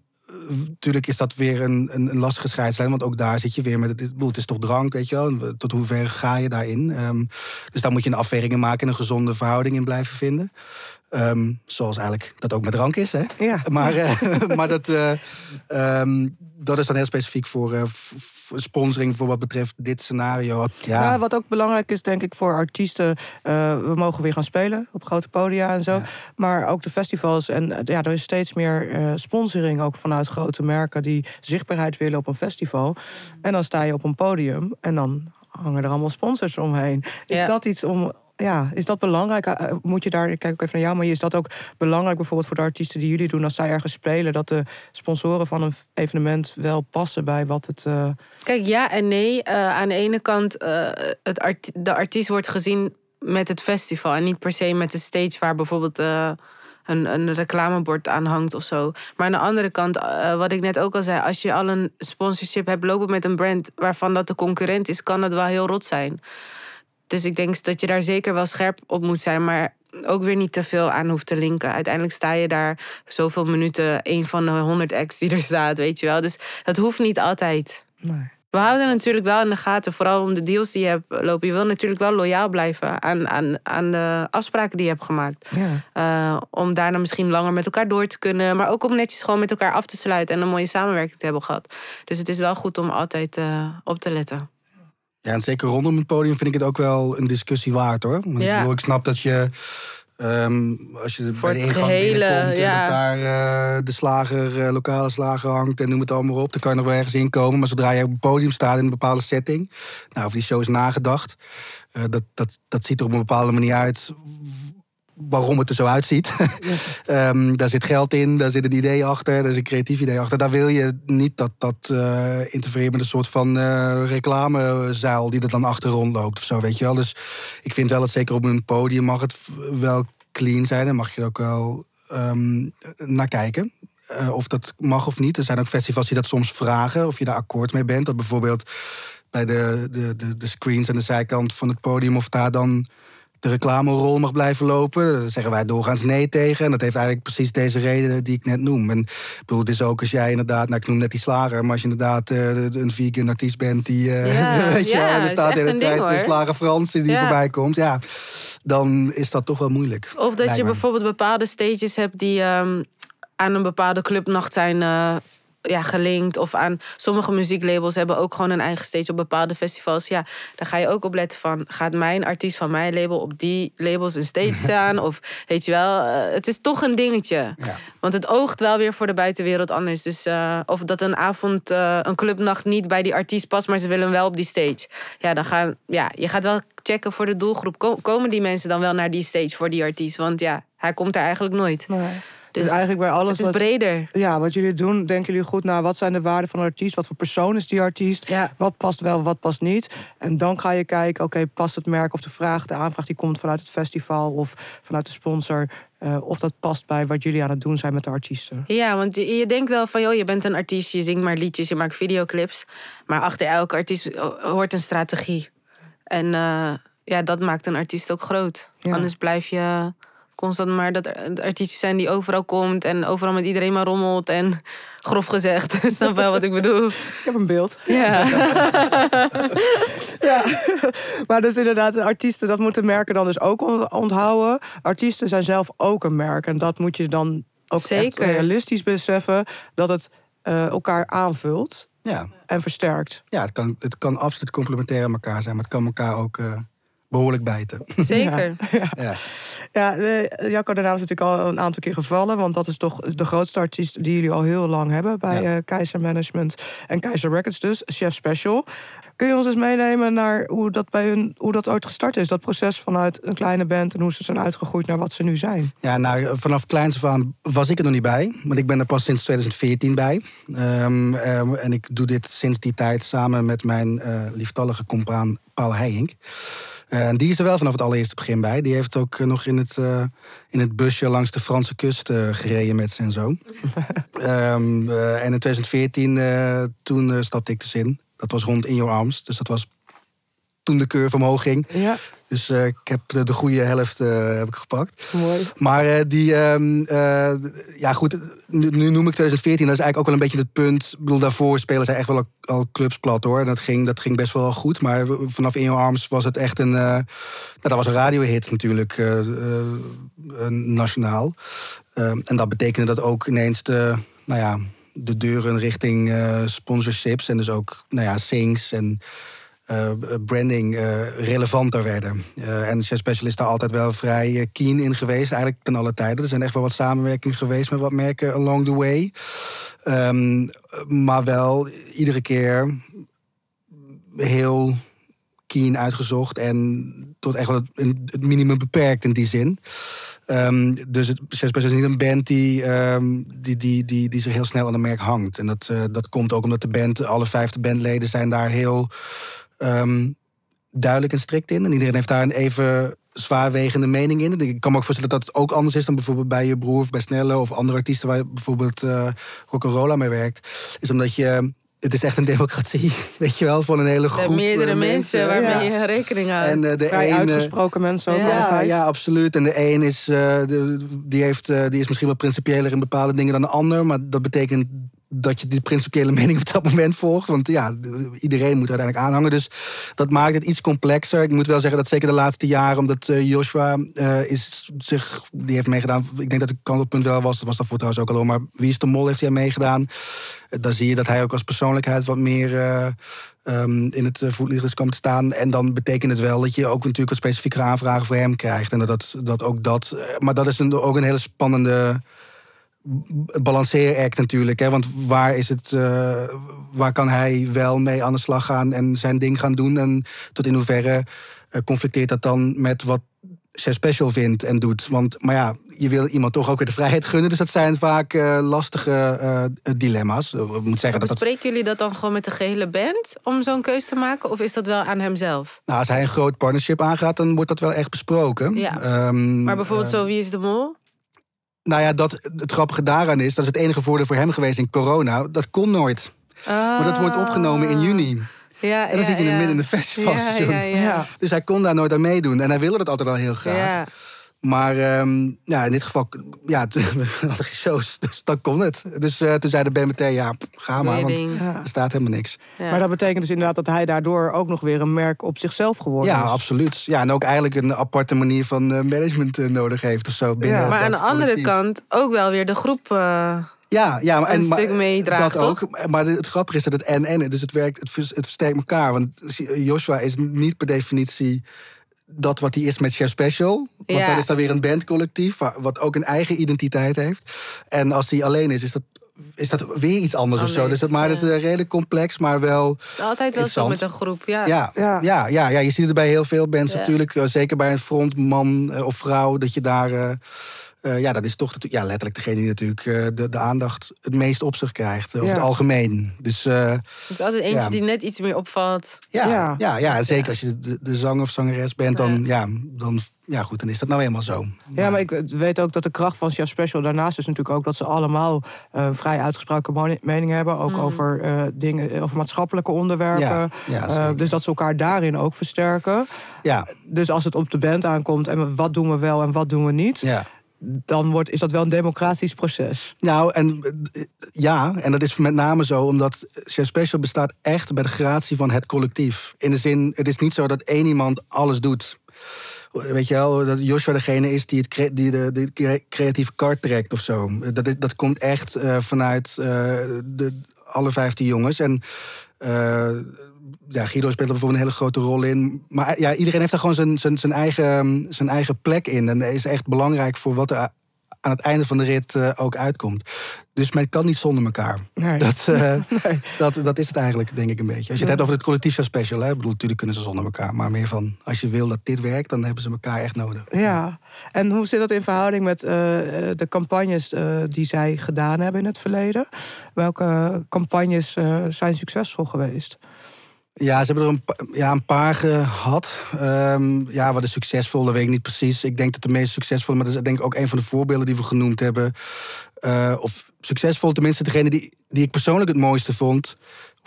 [SPEAKER 3] natuurlijk is dat weer een, een, een lastige scheidslijn. Want ook daar zit je weer met het, het is toch drank, weet je wel. Tot hoever ga je daarin? Um, dus daar moet je een afwegingen maken en een gezonde verhouding in blijven vinden. Um, zoals eigenlijk dat ook met drank is. Hè?
[SPEAKER 1] Ja.
[SPEAKER 3] Maar, uh, [LAUGHS] maar dat, uh, um, dat is dan heel specifiek voor, uh, sponsoring voor wat betreft dit scenario.
[SPEAKER 1] Ja. ja. wat ook belangrijk is, denk ik, voor artiesten. we mogen weer gaan spelen op grote podia en zo. Ja. Maar ook de festivals. En ja, er is steeds meer sponsoring ook vanuit grote merken die zichtbaarheid willen op een festival. En dan sta je op een podium en dan hangen er allemaal sponsors omheen. Is ja. dat iets om, ja, is dat belangrijk? Eh, eh, moet je daar, ik kijk ook even naar jou, maar is dat ook belangrijk bijvoorbeeld voor de artiesten die jullie doen als zij ergens spelen, dat de sponsoren van een evenement wel passen bij wat het. Uh...
[SPEAKER 2] Kijk, ja en nee. Aan de ene kant, uh, het de artiest wordt gezien met het festival en niet per se met de stage waar bijvoorbeeld. Een, een, reclamebord aan hangt of zo. Maar aan de andere kant, wat ik net ook al zei, als je al een sponsorship hebt lopen met een brand waarvan dat de concurrent is, kan het wel heel rot zijn. Dus ik denk dat je daar zeker wel scherp op moet zijn, maar ook weer niet te veel aan hoeft te linken. Uiteindelijk sta je daar zoveel minuten, een van de 100 acts die er staat, weet je wel. Dus dat hoeft niet altijd. Nee. We houden natuurlijk wel in de gaten, vooral om de deals die je hebt lopen. Je wil natuurlijk wel loyaal blijven aan, aan, aan de afspraken die je hebt gemaakt. Ja. Uh, om daarna misschien langer met elkaar door te kunnen. Maar ook om netjes gewoon met elkaar af te sluiten en een mooie samenwerking te hebben gehad. Dus het is wel goed om altijd uh, op te letten.
[SPEAKER 3] Ja, en zeker rondom het podium vind ik het ook wel een discussie waard hoor. Ja. Ik, bedoel, ik snap dat je. Um, als je
[SPEAKER 2] Voor
[SPEAKER 3] bij de ingang
[SPEAKER 2] gehele,
[SPEAKER 3] binnenkomt
[SPEAKER 2] ja.
[SPEAKER 3] en dat daar uh, de slager, uh, lokale slager hangt en noem het allemaal op, dan kan je nog wel ergens inkomen. Maar zodra je op het podium staat in een bepaalde setting, nou, of die show is nagedacht, uh, dat, dat, dat ziet er op een bepaalde manier uit waarom het er zo uitziet. Ja. um, [LAUGHS] daar zit geld in, daar zit een idee achter, daar is een creatief idee achter. Daar wil je niet dat dat uh, interfereert met een soort van uh, reclamezuil die er dan achter rondloopt of zo, weet je wel. Dus ik vind wel dat zeker op een podium mag het wel clean zijn en mag je er ook wel um, naar kijken. Uh, of dat mag of niet. Er zijn ook festivals die dat soms vragen, of je daar akkoord mee bent. Dat bijvoorbeeld bij de, de, de, de screens aan de zijkant van het podium, of daar dan de reclamerol mag blijven lopen. Daar zeggen wij doorgaans nee tegen. En dat heeft eigenlijk precies deze reden die ik net noem. En ik bedoel, het is ook als jij inderdaad, nou ik noem net die slager, maar als je inderdaad uh, een vegan artiest bent die, uh, ja, [LAUGHS] weet je, ja, en er staat de hele tijd de slager Frans die ja. voorbij komt, ja, dan is dat toch wel moeilijk.
[SPEAKER 2] Of dat je bijvoorbeeld bepaalde stages hebt die um, aan een bepaalde clubnacht zijn. Uh, ja, gelinkt. Of aan sommige muzieklabels hebben ook gewoon een eigen stage op bepaalde festivals. Ja, daar ga je ook op letten van... gaat mijn artiest van mijn label op die labels een stage [LAUGHS] staan? of weet je wel, uh, het is toch een dingetje. Ja. Want het oogt wel weer voor de buitenwereld anders. Dus uh, of dat een avond, uh, een clubnacht niet bij die artiest past... maar ze willen hem wel op die stage. Ja, dan gaan, ja, je gaat wel checken voor de doelgroep. Komen die mensen dan wel naar die stage voor die artiest? Want ja, hij komt er eigenlijk nooit.
[SPEAKER 1] Nee. Dus, dus eigenlijk bij alles.
[SPEAKER 2] Het is wat, breder.
[SPEAKER 1] Ja, wat jullie doen, denken jullie goed naar wat zijn de waarden van een artiest? Wat voor persoon is die artiest?
[SPEAKER 2] Ja.
[SPEAKER 1] Wat past wel, wat past niet? En dan ga je kijken, oké, okay, past het merk of de vraag, de aanvraag die komt vanuit het festival of vanuit de sponsor. Uh, of dat past bij wat jullie aan het doen zijn met de artiesten.
[SPEAKER 2] Ja, want je, je denkt wel van, joh, je bent een artiest, je zingt maar liedjes, je maakt videoclips. Maar achter elke artiest hoort een strategie. En uh, ja, dat maakt een artiest ook groot. Ja. Anders blijf je constant maar dat er artiestjes zijn die overal komt en overal met iedereen maar rommelt en [LAUGHS] grof gezegd. [LAUGHS] Snap wel wat ik bedoel?
[SPEAKER 1] Ik heb een beeld.
[SPEAKER 2] Ja. [LAUGHS]
[SPEAKER 1] ja. Maar dus inderdaad, artiesten, dat moeten merken dan dus ook onthouden. Artiesten zijn zelf ook een merk en dat moet je dan ook
[SPEAKER 2] Zeker.
[SPEAKER 1] echt realistisch beseffen dat het uh, elkaar aanvult
[SPEAKER 3] ja.
[SPEAKER 1] en versterkt.
[SPEAKER 3] Ja, het kan, het kan absoluut complementair aan elkaar zijn, maar het kan elkaar ook uh, behoorlijk bijten. [LAUGHS]
[SPEAKER 2] Zeker.
[SPEAKER 3] ja.
[SPEAKER 1] Ja, eh, Jacco daarna is natuurlijk al een aantal keer gevallen. Want dat is toch de grootste artiest die jullie al heel lang hebben bij
[SPEAKER 3] Ja.
[SPEAKER 1] eh, Keizer Management en Keizer Records dus, Chef Special. Kun je ons eens meenemen naar hoe dat bij hun, hoe dat ooit gestart is? Dat proces vanuit een kleine band en hoe ze zijn uitgegroeid naar wat ze nu zijn.
[SPEAKER 3] Ja, nou, vanaf kleins af aan was ik er nog niet bij. Want ik ben er pas sinds 2014 bij. Ehm, ehm, en ik doe dit sinds die tijd samen met mijn eh, lieftallige compaan Paul Heijink. Eh, en die is er wel vanaf het allereerste begin bij. Die heeft ook eh, nog in het, eh, in het busje langs de Franse kust gereden met zijn zoon. [LAUGHS] Ehm, eh, en in 2014, eh, toen stapte ik dus in. Dat was rond In Your Arms. Dus dat was toen de curve omhoog ging.
[SPEAKER 1] Ja,
[SPEAKER 3] Dus eh, ik heb de, de goede helft eh, heb ik gepakt.
[SPEAKER 1] mooi.
[SPEAKER 3] Maar eh, die, ehm, eh, ja goed, nu, nu noem ik 2014, dat is eigenlijk ook wel een beetje het punt. Ik bedoel, daarvoor spelen zij echt wel al, al clubs plat hoor. En dat ging, dat ging best wel goed. Maar vanaf In Your Arms was het echt een, nou, dat was een radiohit natuurlijk, nationaal. Ehm, en dat betekende dat ook ineens de, nou ja, de deuren richting sponsorships en dus ook, nou ja, sings en eh, branding eh, relevanter werden. Eh, en Chef Special is daar altijd wel vrij keen in geweest, eigenlijk ten alle tijden. Er zijn echt wel wat samenwerkingen geweest met wat merken along the way. Ehm, maar wel iedere keer heel keen uitgezocht en tot echt wel het, het minimum beperkt in die zin. Ehm, dus het Special is niet een band die, ehm, die, die, die, die zich heel snel aan een merk hangt. En dat, dat komt ook omdat de band, alle vijfde bandleden zijn daar heel ehm, duidelijk en strikt in. En iedereen heeft daar een even zwaarwegende mening in. Ik kan me ook voorstellen dat dat ook anders is dan bijvoorbeeld bij je broer of bij Snelle of andere artiesten waar je bijvoorbeeld uh, Rock'n'Rolla mee werkt. Is omdat je. Het is echt een [LAUGHS] democratie, weet je wel, van een hele groep.
[SPEAKER 2] De meerdere
[SPEAKER 3] uh,
[SPEAKER 2] mensen waarmee
[SPEAKER 1] ja.
[SPEAKER 2] je rekening houdt.
[SPEAKER 3] En uh, de
[SPEAKER 1] Vrij
[SPEAKER 3] ene,
[SPEAKER 1] uitgesproken mensen ook.
[SPEAKER 2] Ja.
[SPEAKER 3] ja, absoluut. En de een is, uh, de, die, heeft, uh, die is misschien wat principiëler in bepaalde dingen dan de ander. Maar dat betekent dat je die principiële [LAUGHS] mening op dat moment volgt. Want ja, iedereen moet uiteindelijk aanhangen. Dus dat maakt het iets complexer. Ik moet wel zeggen dat zeker de laatste jaren, omdat uh, Joshua uh, is zich, die heeft meegedaan. Ik denk dat het kantelpunt wel was. Dat was daarvoor trouwens ook al. Maar Wie is de Mol heeft hij meegedaan. Dan zie je dat hij ook als persoonlijkheid wat meer um, in het voetlicht is komen te staan. En dan betekent het wel dat je ook natuurlijk wat specifieke aanvragen voor hem krijgt. En dat, dat, dat ook dat. Maar dat is een, ook een hele spannende balanceeract natuurlijk. Hè? Want waar, is het, uh, waar kan hij wel mee aan de slag gaan en zijn ding gaan doen? En tot in hoeverre uh, conflicteert dat dan met wat Chef Special vindt en doet? Want, maar ja, je wil iemand toch ook weer de vrijheid gunnen. Dus dat zijn vaak uh, lastige dilemma's. Ik moet zeggen
[SPEAKER 2] maar bespreken dat... jullie dat dan gewoon met de gehele band om zo'n keus te maken? Of is dat wel aan hemzelf?
[SPEAKER 3] Nou, als hij een groot partnership aangaat, dan wordt dat wel echt besproken.
[SPEAKER 2] Ja. Um, maar bijvoorbeeld zo Wie is de Mol?
[SPEAKER 3] Nou ja, dat, het grappige daaraan is, dat is het enige voordeel voor hem geweest in corona. Dat kon nooit.
[SPEAKER 2] Ah.
[SPEAKER 3] Want dat wordt opgenomen in juni.
[SPEAKER 2] Ja,
[SPEAKER 3] en dan
[SPEAKER 2] ja,
[SPEAKER 3] zit je in het midden in de
[SPEAKER 2] ja,
[SPEAKER 3] dus hij kon daar nooit aan meedoen. En hij wilde dat altijd wel heel graag. Maar um, ja, in dit geval, ja, shows, [LAUGHS] dus dan kon het. Dus uh, toen zei de meteen, ja, ga maar, want ja. er staat helemaal niks.
[SPEAKER 1] Ja. Maar dat betekent dus inderdaad dat hij daardoor ook nog weer een merk op zichzelf geworden
[SPEAKER 3] ja,
[SPEAKER 1] is.
[SPEAKER 3] Ja, absoluut. Ja, en ook eigenlijk een aparte manier van uh, management uh, nodig heeft of zo. Binnen
[SPEAKER 2] ja. Maar
[SPEAKER 3] dat
[SPEAKER 2] aan de andere
[SPEAKER 3] collectief.
[SPEAKER 2] kant ook wel weer de groep...
[SPEAKER 3] Ja, ja maar,
[SPEAKER 2] een
[SPEAKER 3] en,
[SPEAKER 2] stuk meedraagt,
[SPEAKER 3] dat ook. Maar het grappige is dat het en-en, dus het werkt, het, het versterkt elkaar. Want Joshua is niet per definitie dat wat hij is met Chef Special. Want
[SPEAKER 2] Ja.
[SPEAKER 3] dan is daar weer een bandcollectief, wa- wat ook een eigen identiteit heeft. En als hij alleen is, is dat, is dat weer iets anders of zo. Dus dat maakt het
[SPEAKER 2] ja.
[SPEAKER 3] eh, redelijk complex, maar wel.
[SPEAKER 2] Het is altijd wel zo met een groep, ja.
[SPEAKER 3] Ja,
[SPEAKER 1] Ja.
[SPEAKER 3] ja. Ja, ja, je ziet het bij heel veel bands
[SPEAKER 2] Ja.
[SPEAKER 3] natuurlijk. eh, Zeker bij een frontman eh, of vrouw, dat je daar. Eh, ja, dat is toch ja, letterlijk degene die natuurlijk eh, de, de aandacht het meest op zich krijgt. eh, Over
[SPEAKER 1] Ja.
[SPEAKER 3] het algemeen. Dus eh,
[SPEAKER 2] Het is altijd eentje
[SPEAKER 3] Ja.
[SPEAKER 2] die net iets meer opvalt.
[SPEAKER 3] ja,
[SPEAKER 1] Ja.
[SPEAKER 3] ja. Zeker als je de, de zanger of zangeres bent, dan ja. dan, ja, goed, dan is dat nou eenmaal zo.
[SPEAKER 1] Ja, maar ik weet ook dat de kracht van Chef Special daarnaast is natuurlijk ook dat ze allemaal eh, vrij uitgesproken meningen hebben. Ook over eh, dingen, over maatschappelijke onderwerpen.
[SPEAKER 3] Ja, ja,
[SPEAKER 1] Eh,
[SPEAKER 3] zeker.
[SPEAKER 1] dus dat ze elkaar daarin ook versterken.
[SPEAKER 3] Ja,
[SPEAKER 1] Dus als het op de band aankomt en wat doen we wel en wat doen we niet,
[SPEAKER 3] ja.
[SPEAKER 1] Dan wordt, is dat wel een democratisch proces.
[SPEAKER 3] Nou, en eh, ja, en dat is met name zo omdat Chef Special bestaat echt bij de gratie van het collectief. In de zin, het is niet zo dat één iemand alles doet. Weet je wel, dat Joshua degene is die, het, die de, de cre- creatieve kart trekt of zo. Dat, dat komt echt eh, vanuit eh, de, alle vijftien jongens. En ja, Guido speelt er bijvoorbeeld een hele grote rol in. Maar ja, iedereen heeft daar gewoon zijn, zijn, zijn, eigen, zijn eigen plek in. En dat is echt belangrijk voor wat er aan het einde van de rit eh, ook uitkomt. Dus men kan niet zonder elkaar.
[SPEAKER 1] Nee.
[SPEAKER 3] Dat, eh, [LAUGHS] dat, dat is het eigenlijk, denk ik een beetje. Als je het hebt over het collectief special, hè, ik bedoel, natuurlijk kunnen ze zonder elkaar. Maar meer van, als je wil dat dit werkt, dan hebben ze elkaar echt nodig.
[SPEAKER 1] Ja, en hoe zit dat in verhouding met eh, de campagnes eh, die zij gedaan hebben in het verleden? Welke campagnes eh, zijn succesvol geweest?
[SPEAKER 3] Ja, ze hebben er een, ja, een paar gehad. Ehm, ja, wat is succesvol, dat weet ik niet precies. Ik denk dat de meest succesvolle, maar dat is denk ik ook een van de voorbeelden die we genoemd hebben. Eh, of succesvol, tenminste degene die, die ik persoonlijk het mooiste vond.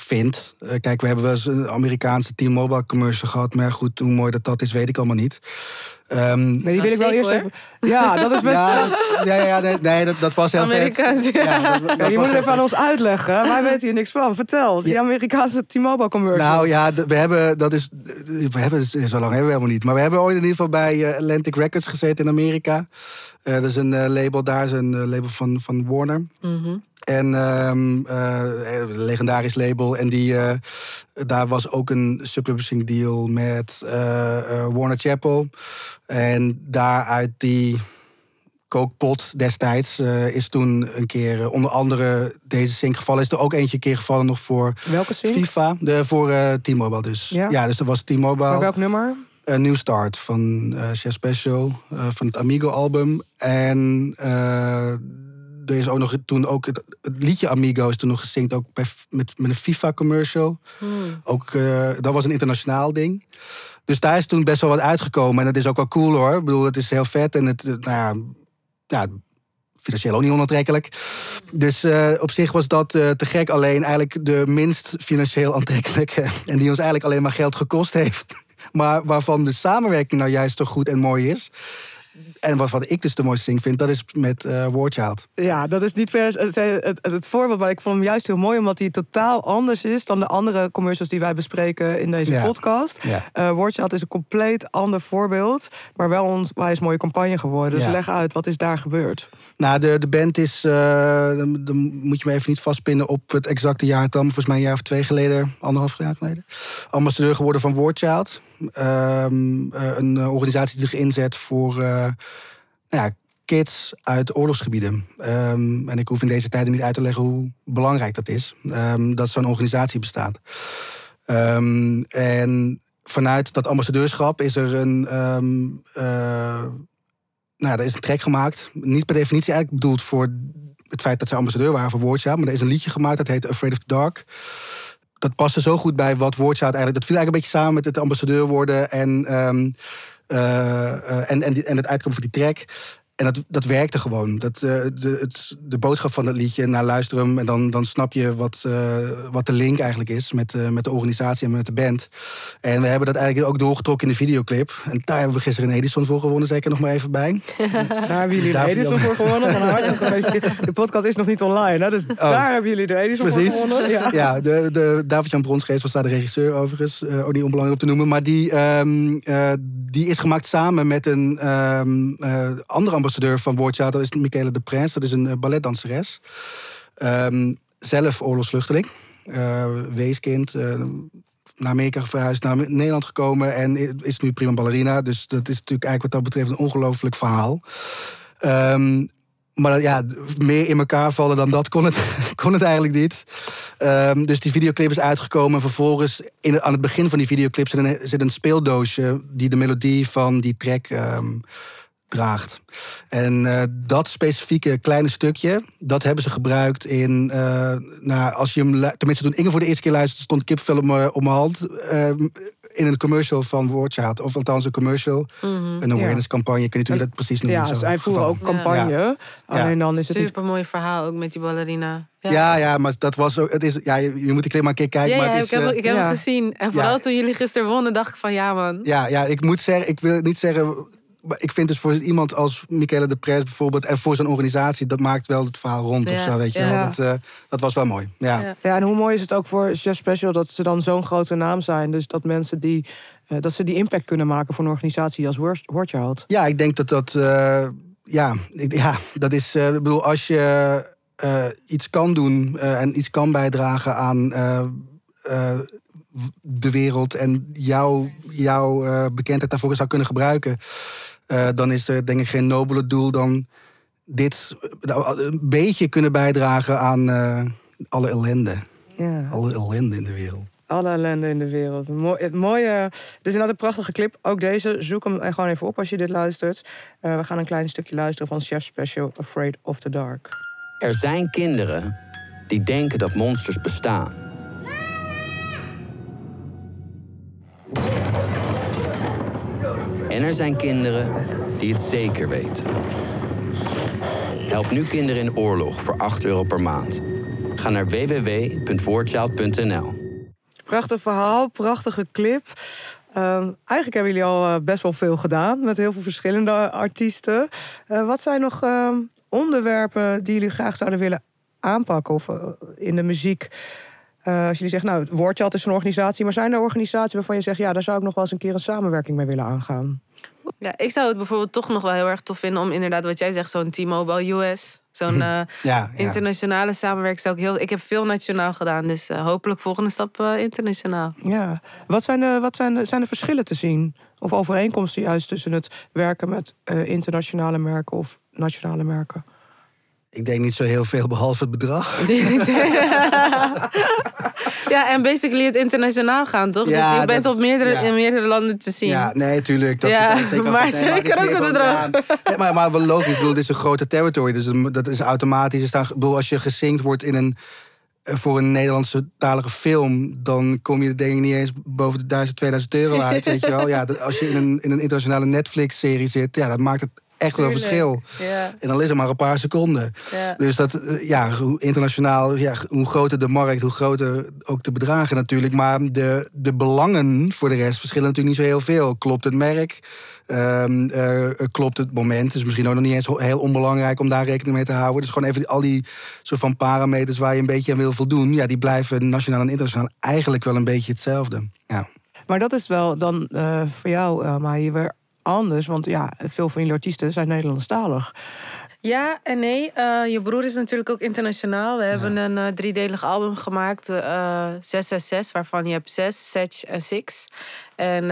[SPEAKER 3] Vind. Eh, kijk, we hebben wel eens een Amerikaanse T-Mobile commercial gehad. Maar goed, hoe mooi dat dat is, weet ik allemaal niet. Ehm,
[SPEAKER 1] Nee, die wil ik wel
[SPEAKER 2] Zeker,
[SPEAKER 1] eerst
[SPEAKER 2] hoor.
[SPEAKER 1] even. Ja, dat is best.
[SPEAKER 3] ja, ja, ja, nee, nee, dat, dat was heel
[SPEAKER 2] Amerikaans,
[SPEAKER 3] vet.
[SPEAKER 2] ja.
[SPEAKER 3] dat- dat
[SPEAKER 1] Ja,
[SPEAKER 3] was
[SPEAKER 1] je moet het even aan ons uitleggen. Wij weten hier niks van. Vertel, die Amerikaanse T-Mobile commercial.
[SPEAKER 3] Nou ja, we hebben, dat is, we hebben, zo lang hebben we helemaal niet. Maar we hebben ooit in ieder geval bij eh, Atlantic Records gezeten in Amerika. Eh, dat is een eh, label daar, is een eh, label van, van Warner. Ehm, eh, een legendarisch label. En die, eh, daar was ook een subpublishing deal met Warner Chappell. En daaruit die kookpot destijds is toen een keer onder andere deze sync gevallen. Is er ook eentje een keer gevallen nog voor
[SPEAKER 1] Welke sync?
[SPEAKER 3] FIFA. De, voor eh, T-Mobile dus.
[SPEAKER 1] Ja.
[SPEAKER 3] Ja. dus dat was T-Mobile.
[SPEAKER 1] Maar welk nummer?
[SPEAKER 3] Een New Start van Chef Special, van het Amigo-album. En eh, er is ook nog toen ook het, het liedje Amigo is toen nog gezinkt ook bij, met, met een FIFA-commercial. Ook eh, dat was een internationaal ding. Dus daar is toen best wel wat uitgekomen. En dat is ook wel cool hoor. Ik bedoel, het is heel vet en het, eh, nou ja, ja financieel ook niet onaantrekkelijk. Dus eh, op zich was dat te gek. Alleen eigenlijk de minst financieel aantrekkelijke. [LAUGHS] En die ons eigenlijk alleen maar geld gekost heeft. [LAUGHS] Maar waarvan de samenwerking nou juist zo goed en mooi is. En wat, wat ik dus de mooiste ding vind, dat is met eh Warchild.
[SPEAKER 1] Ja, dat is niet per het, het, het, het voorbeeld, maar ik vond hem juist heel mooi omdat hij totaal anders is dan de andere commercials die wij bespreken in deze
[SPEAKER 3] Ja.
[SPEAKER 1] podcast.
[SPEAKER 3] Ja.
[SPEAKER 1] Eh Watchout is een compleet ander voorbeeld, maar wel een onwijs mooie campagne geworden. Dus
[SPEAKER 3] Ja.
[SPEAKER 1] leg uit, wat is daar gebeurd?
[SPEAKER 3] Nou, de, de band is, eh, dan, dan moet je me even niet vastpinnen op het exacte jaartal. maar Volgens mij een jaar of twee geleden, anderhalf jaar geleden. Ambassadeur geworden van Warchild. Ehm, eh, een organisatie die zich inzet voor ja, kids uit oorlogsgebieden. Ehm, en ik hoef in deze tijden niet uit te leggen hoe belangrijk dat is. ehm, dat zo'n organisatie bestaat. Ehm, en vanuit dat ambassadeurschap is er een. eh, nou er is een track gemaakt. Niet per definitie eigenlijk bedoeld voor het feit dat ze ambassadeur waren voor Watchout. Maar er is een liedje gemaakt dat heet Afraid of the Dark. Dat paste zo goed bij wat Watchout eigenlijk... Dat viel eigenlijk een beetje samen met het ambassadeur worden en, eh, eh, en, en, die- en het uitkomen van die track. En dat, dat werkte gewoon. Dat, eh, de, het, de boodschap van dat liedje, naar luister hem... en dan, dan snap je wat, eh, wat de link eigenlijk is met, eh, met de organisatie en met de band. En we hebben dat eigenlijk ook doorgetrokken in de videoclip. En daar hebben we gisteren een Edison voor gewonnen, zeker nog maar even bij. [LAUGHS]
[SPEAKER 1] Daar hebben jullie de
[SPEAKER 3] Daar
[SPEAKER 1] Edison voor gewonnen. Van harte gefeliciteerd. [LAUGHS] De podcast is nog niet online, hè? dus daar hebben jullie de Edison
[SPEAKER 3] Oh. Precies.
[SPEAKER 1] voor gewonnen. Ja.
[SPEAKER 3] Ja, de, de David-Jan Bronsgeest was daar de regisseur overigens. eh, ook niet onbelangrijk om te noemen. Maar die, ehm, eh, die is gemaakt samen met een ehm, eh, andere ambassadeur van Watchout. Dat is Michele de Prins. Dat is een eh, balletdanseres. Ehm, zelf oorlogsvluchteling. Eh, weeskind. eh, naar Amerika verhuisd, naar Nederland gekomen en is nu prima ballerina. Dus dat is natuurlijk eigenlijk wat dat betreft een ongelooflijk verhaal. Ehm, maar ja, meer in elkaar vallen dan dat kon het, [LAUGHS] kon het eigenlijk niet. Ehm, dus die videoclip is uitgekomen. En vervolgens, in, aan het begin van die videoclip, zit een, speeldoosje die de melodie van die track draagt. En eh, dat specifieke kleine stukje, dat hebben ze gebruikt in. eh, nou, als je hem, tenminste, toen Inge voor de eerste keer luisterde, stond kipvel op mijn op mijn hand. ehm, in een commercial van Watchout. Of althans een commercial. Een awareness campagne. Ik weet niet hoe je dat precies noemt.
[SPEAKER 1] Ja, voeren
[SPEAKER 3] geval.
[SPEAKER 1] ook campagne. Alleen dan is het niet
[SPEAKER 2] Super mooi verhaal ook met die ballerina.
[SPEAKER 3] Ja. ja, maar dat was ook. Het is, ja, je, je moet die clip maar een keer kijken.
[SPEAKER 2] Ja,
[SPEAKER 3] maar
[SPEAKER 2] ja,
[SPEAKER 3] het is,
[SPEAKER 2] ik heb,
[SPEAKER 3] eh,
[SPEAKER 2] ik heb
[SPEAKER 1] ja.
[SPEAKER 2] hem gezien. En vooral
[SPEAKER 3] Ja.
[SPEAKER 2] toen jullie gisteren wonnen, dacht ik van ja, man.
[SPEAKER 3] ja, ja, ik moet zeggen, ik wil niet zeggen. Maar ik vind dus voor iemand als Michele de Pres bijvoorbeeld... en voor zo'n organisatie, dat maakt wel het verhaal rond of zo, weet je
[SPEAKER 2] ja.
[SPEAKER 3] wel. Dat, eh, dat was wel mooi, ja.
[SPEAKER 2] Ja.
[SPEAKER 1] Ja, en hoe mooi is het ook voor Chef Special dat ze dan zo'n grote naam zijn. Dus dat mensen die, eh, dat ze die impact kunnen maken voor een organisatie als Wor- Watchout.
[SPEAKER 3] Ja, ik denk dat dat... eh, ja, ik, ja, dat is... eh, ik bedoel, als je eh, iets kan doen eh, en iets kan bijdragen aan... eh, eh, de wereld en jouw jouw bekendheid daarvoor zou kunnen gebruiken, eh, dan is er denk ik geen nobeler doel dan dit eh, een beetje kunnen bijdragen aan eh, alle ellende.
[SPEAKER 1] Ja.
[SPEAKER 3] Alle ellende in de wereld.
[SPEAKER 1] Alle ellende in de wereld. Mooi, het mooie. Het is inderdaad een prachtige clip. Ook deze. Zoek hem gewoon even op als je dit luistert. Eh, we gaan een klein stukje luisteren van Chef Special Afraid of the Dark.
[SPEAKER 6] Er zijn kinderen die denken dat monsters bestaan. En er zijn kinderen die het zeker weten. Help nu kinderen in oorlog voor 8 euro per maand. Ga naar www.warchild.nl.
[SPEAKER 1] Prachtig verhaal, prachtige clip. Ehm, eigenlijk hebben jullie al eh, best wel veel gedaan met heel veel verschillende artiesten. Eh, wat zijn nog ehm, onderwerpen die jullie graag zouden willen aanpakken of eh, in de muziek? Als jullie zeggen, nou, Woordchat is een organisatie, maar zijn er organisaties waarvan je zegt, ja, daar zou ik nog wel eens een keer een samenwerking mee willen aangaan?
[SPEAKER 2] Ja, ik zou het bijvoorbeeld toch nog wel heel erg tof vinden om inderdaad wat jij zegt, zo'n T-Mobile US. Zo'n [LAUGHS] eh,
[SPEAKER 3] Ja, ja.
[SPEAKER 2] internationale samenwerking zou ik heel. Ik heb veel nationaal gedaan, dus eh, hopelijk volgende stap eh, internationaal.
[SPEAKER 1] Ja. Wat zijn de, wat zijn de, zijn de verschillen te zien? Of overeenkomsten juist tussen het werken met eh, internationale merken of nationale merken?
[SPEAKER 3] Ik denk niet zo heel veel behalve het bedrag. [LAUGHS]
[SPEAKER 2] ja, en basically het internationaal gaan, toch?
[SPEAKER 3] Ja,
[SPEAKER 2] dus je bent
[SPEAKER 3] dat-
[SPEAKER 2] op meerdere,
[SPEAKER 3] ja.
[SPEAKER 2] in meerdere landen te zien.
[SPEAKER 3] Ja, nee, tuurlijk. Dat,
[SPEAKER 2] Ja,
[SPEAKER 3] is zeker [LAUGHS]
[SPEAKER 2] maar zeker ook het bedrag.
[SPEAKER 3] nee, maar, maar wel logisch. Ik bedoel, dit is een grote territory. Dus dat is automatisch. daar- Ik bedoel, als je gezinkt wordt in een, eh, voor een Nederlandse talige film... dan kom je denk ik niet eens boven de 1000, 2000 euro uit. weet je wel. Ja, dat- als je in een, in een internationale Netflix-serie zit... Ja, dat maakt het echt wel een verschil.
[SPEAKER 2] Ja.
[SPEAKER 3] En dan is het maar een paar seconden.
[SPEAKER 2] Ja.
[SPEAKER 3] Dus dat, eh, ja, hoe internationaal, ja, hoe groter de markt, hoe groter ook de bedragen natuurlijk. Maar de, de belangen voor de rest verschillen natuurlijk niet zo heel veel. Klopt het merk? Ehm, eh, klopt het moment? is misschien ook nog niet eens heel onbelangrijk om daar rekening mee te houden. Dus gewoon even al die soort van parameters waar je een beetje aan wil voldoen. Ja, die blijven nationaal en internationaal eigenlijk wel een beetje hetzelfde. Ja.
[SPEAKER 1] Maar dat is wel dan eh, voor jou, uh, maar hier weer anders. Want ja, veel van jullie artiesten zijn Nederlandstalig.
[SPEAKER 2] Ja en nee. Eh, je broer is natuurlijk ook internationaal. We hebben een uh, driedelig album gemaakt, uh, 666, waarvan je hebt 6, 6 en 6. En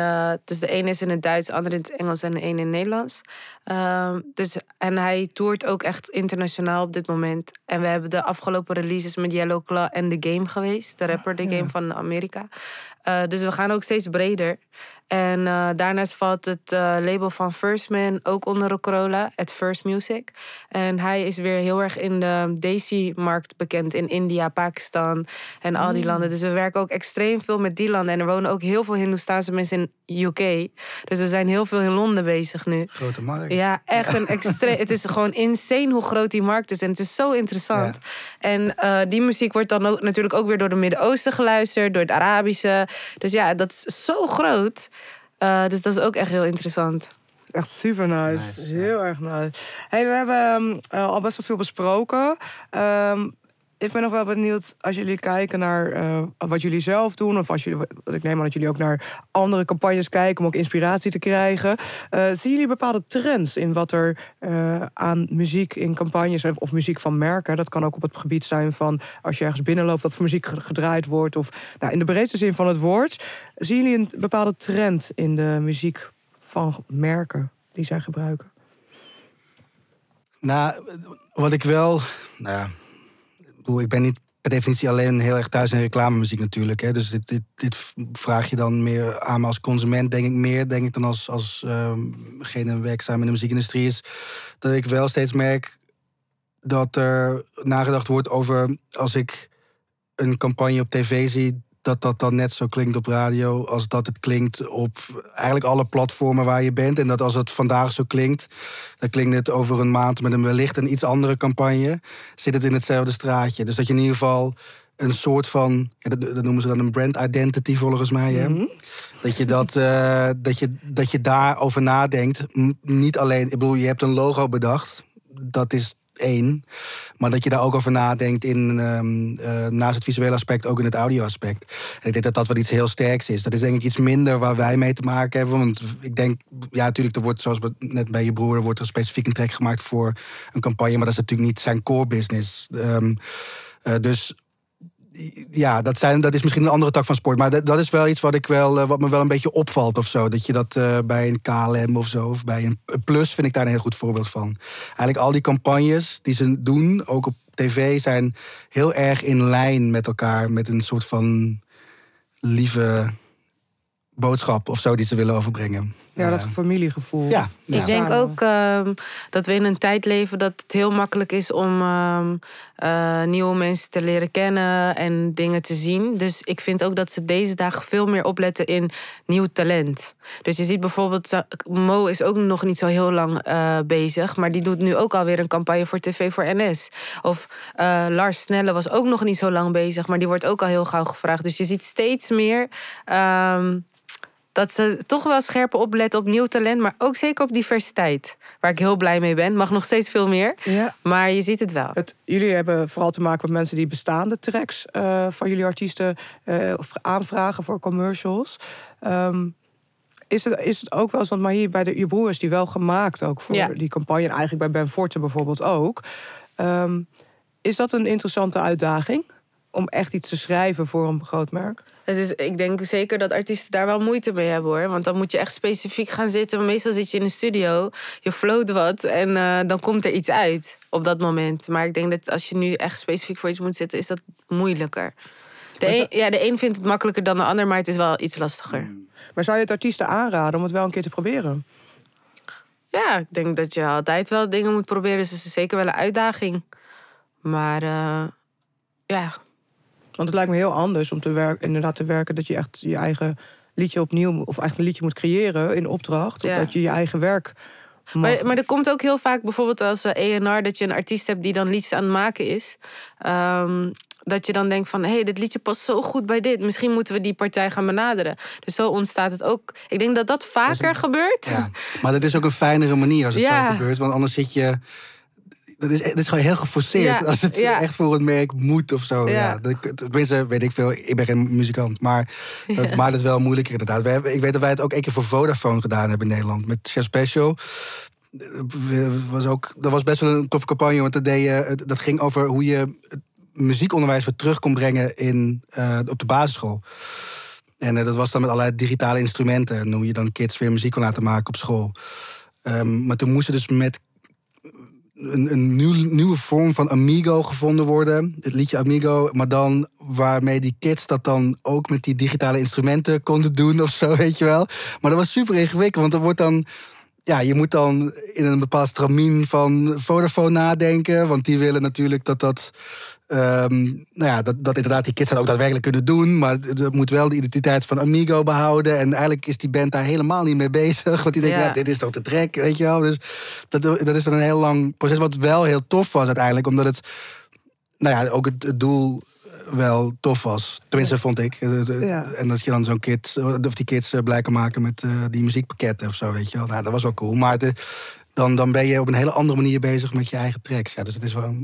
[SPEAKER 2] dus de ene is in het Duits, de andere in het Engels en de ene in het Nederlands. Uh, dus, en hij toert ook echt internationaal op dit moment. En we hebben de afgelopen releases met Yellow Claw en The Game geweest. De rapper The Game van Amerika. Dus we gaan ook steeds breder. En uh, daarnaast valt het uh, label van First Man ook onder Corolla, at First Music. En hij is weer heel erg in de Desi-markt bekend in India, Pakistan en al die mm. landen. Dus we werken ook extreem veel met die landen. En er wonen ook heel veel Hindoestaanse mensen in UK. Dus we zijn heel veel in Londen bezig nu.
[SPEAKER 3] Grote markt.
[SPEAKER 2] Ja, echt een [LAUGHS] extreem. het is gewoon insane hoe groot die markt is. En het is zo interessant. Ja. En uh, die muziek wordt dan ook, natuurlijk ook weer door de Midden-Oosten geluisterd, door het Arabische. Dus ja, dat is zo groot. Uh, dus dat is ook echt heel interessant.
[SPEAKER 1] Echt super nice. nice heel ja. erg nice. Hey, we hebben um, uh, al best wel veel besproken. Um, ik ben nog wel benieuwd als jullie kijken naar uh, wat jullie zelf doen. Of als jullie, ik neem aan dat jullie ook naar andere campagnes kijken om ook inspiratie te krijgen. Uh, zien jullie bepaalde trends in wat er uh, aan muziek in campagnes of muziek van merken? Dat kan ook op het gebied zijn van als je ergens binnenloopt, wat voor muziek gedraaid wordt. Of nou, in de breedste zin van het woord. Zien jullie een bepaalde trend in de muziek van merken die zij gebruiken?
[SPEAKER 3] Nou, wat ik wel. Nou ja ik ben niet per definitie alleen heel erg thuis in reclamemuziek natuurlijk. Hè. Dus dit, dit, vraag je dan meer aan me als consument, denk ik meer, denk ik dan als, als um, werkzaam in de muziekindustrie is. Dat ik wel steeds merk dat er nagedacht wordt over als ik een campagne op tv zie, dat dat dan net zo klinkt op radio als dat het klinkt op eigenlijk alle platformen waar je bent. En dat als het vandaag zo klinkt, dan klinkt het over een maand met een wellicht een iets andere campagne. Zit het in hetzelfde straatje. Dus dat je in ieder geval een soort van, dat, dat, noemen ze dan een brand identity volgens mij. Hè? Mm -hmm. Dat je, dat, uh, dat, je, dat je daarover nadenkt. Niet alleen, ik bedoel, je hebt een logo bedacht. Dat is één. Maar dat je daar ook over nadenkt in, um, uh, naast het visuele aspect, ook in het audio-aspect. En ik denk dat dat wat iets heel sterks is. Dat is denk ik iets minder waar wij mee te maken hebben. Want ik denk, ja, natuurlijk, er wordt, zoals net bij je broer, wordt er specifiek een track gemaakt voor een campagne. Maar dat is natuurlijk niet zijn core business. Um, uh, dus ja, dat, zijn, dat is misschien een andere tak van sport. Maar dat, dat is wel iets wat, ik wel, eh, wat me wel een beetje opvalt of zo. Dat je dat eh, bij een KLM of zo, of bij een een Plus, vind ik daar een heel goed voorbeeld van. Eigenlijk al die campagnes die ze doen, ook op tv, zijn heel erg in lijn met elkaar. Met een soort van lieve boodschap of zo die ze willen overbrengen.
[SPEAKER 1] Ja, dat
[SPEAKER 3] Eh,
[SPEAKER 1] familiegevoel.
[SPEAKER 3] ja, ja.
[SPEAKER 2] Ik denk ook ehm, dat we in een tijd leven dat het heel makkelijk is om ehm, eh, nieuwe mensen te leren kennen en dingen te zien. Dus ik vind ook dat ze deze dagen veel meer opletten in nieuw talent. Dus je ziet bijvoorbeeld, Mo is ook nog niet zo heel lang eh, bezig, maar die doet nu ook alweer een campagne voor TV voor NS. Of eh, Lars Snelle was ook nog niet zo lang bezig, maar die wordt ook al heel gauw gevraagd. Dus je ziet steeds meer. ehm, dat ze toch wel scherper opletten op nieuw talent, maar ook zeker op diversiteit. Waar ik heel blij mee ben. Mag nog steeds veel meer,
[SPEAKER 1] Ja.
[SPEAKER 2] maar je ziet het wel.
[SPEAKER 1] Het, jullie hebben vooral te maken met mensen die bestaande tracks eh, van jullie artiesten eh, aanvragen voor commercials. Ehm, is, het, is het ook wel eens, want maar hier bij de, je broer is die wel gemaakt ook voor
[SPEAKER 2] Ja.
[SPEAKER 1] die campagne. En eigenlijk bij Ben Forte bijvoorbeeld ook. Ehm, is dat een interessante uitdaging? Om echt iets te schrijven voor een groot merk?
[SPEAKER 2] Het is, ik denk zeker dat artiesten daar wel moeite mee hebben hoor. Want dan moet je echt specifiek gaan zitten. Meestal zit je in een studio, je float wat en eh, dan komt er iets uit op dat moment. Maar ik denk dat als je nu echt specifiek voor iets moet zitten, is dat moeilijker. De een, ja, de een vindt het makkelijker dan de ander, maar het is wel iets lastiger.
[SPEAKER 1] Maar zou je het artiesten aanraden om het wel een keer te proberen?
[SPEAKER 2] Ja, ik denk dat je altijd wel dingen moet proberen. Dus het is zeker wel een uitdaging. Maar eh, ja,
[SPEAKER 1] Want het lijkt me heel anders om te werken, inderdaad te werken dat je echt je eigen liedje opnieuw of echt een liedje moet creëren in opdracht. Of
[SPEAKER 2] Ja.
[SPEAKER 1] dat je je eigen werk. Mag.
[SPEAKER 2] Maar, maar er komt ook heel vaak bijvoorbeeld als eh, ENR dat je een artiest hebt die dan liedjes aan het maken is. Ehm, dat je dan denkt van, hé, hey, dit liedje past zo goed bij dit. Misschien moeten we die partij gaan benaderen. Dus zo ontstaat het ook. Ik denk dat dat vaker gebeurt.
[SPEAKER 3] Ja. Maar dat is ook een fijnere manier als het [LAUGHS]
[SPEAKER 2] Ja.
[SPEAKER 3] zo gebeurt. Want anders zit je... Dat is, dat is gewoon heel geforceerd.
[SPEAKER 2] Ja,
[SPEAKER 3] Als het
[SPEAKER 2] ja.
[SPEAKER 3] echt voor een merk moet of zo. Ja.
[SPEAKER 2] Ja.
[SPEAKER 3] tenminste, weet ik veel. Ik ben geen muzikant. Maar dat maakt het wel moeilijker inderdaad. We hebben, ik weet dat wij het ook één keer voor Vodafone gedaan hebben in Nederland. Met Chef Special. Eh, Was ook, dat was best wel een toffe campagne. Want dat, deed het- dat ging over hoe je het muziekonderwijs weer terug kon brengen in, eh, op de basisschool. En eh, dat was dan met allerlei digitale instrumenten. En hoe je dan kids weer muziek kon laten maken op school. Ehm, maar toen moest er dus met een, een nieuw, nieuwe vorm van Amigo gevonden worden. Het liedje Amigo, maar dan waarmee die kids dat dan ook met die digitale instrumenten konden doen of zo, [LAUGHS] weet je wel. Maar dat was super ingewikkeld, want er wordt dan ja, je moet dan in een bepaald stramien van Vodafone nadenken. Want die willen natuurlijk dat dat. Ehm, nou ja, dat, dat inderdaad die kids dat ook daadwerkelijk kunnen doen. Maar dat moet wel de identiteit van Amigo behouden. En eigenlijk is die band daar helemaal niet mee bezig. Want die ja.
[SPEAKER 2] Ja.
[SPEAKER 3] dit is toch te trek, weet je wel. Dus dat, dat is dan een heel lang proces. Wat wel heel tof was uiteindelijk. Omdat het, nou ja, ook het, het doel wel tof was. Tenminste, vond ik.
[SPEAKER 1] Ja.
[SPEAKER 3] En dat je dan zo'n kids, of die kids eh, blij kan maken met eh, die muziekpakketten of zo, weet je wel. Nou, dat was wel cool. Maar de, dan, dan ben je op een hele andere manier bezig met je eigen tracks. Ja, dus het is wel.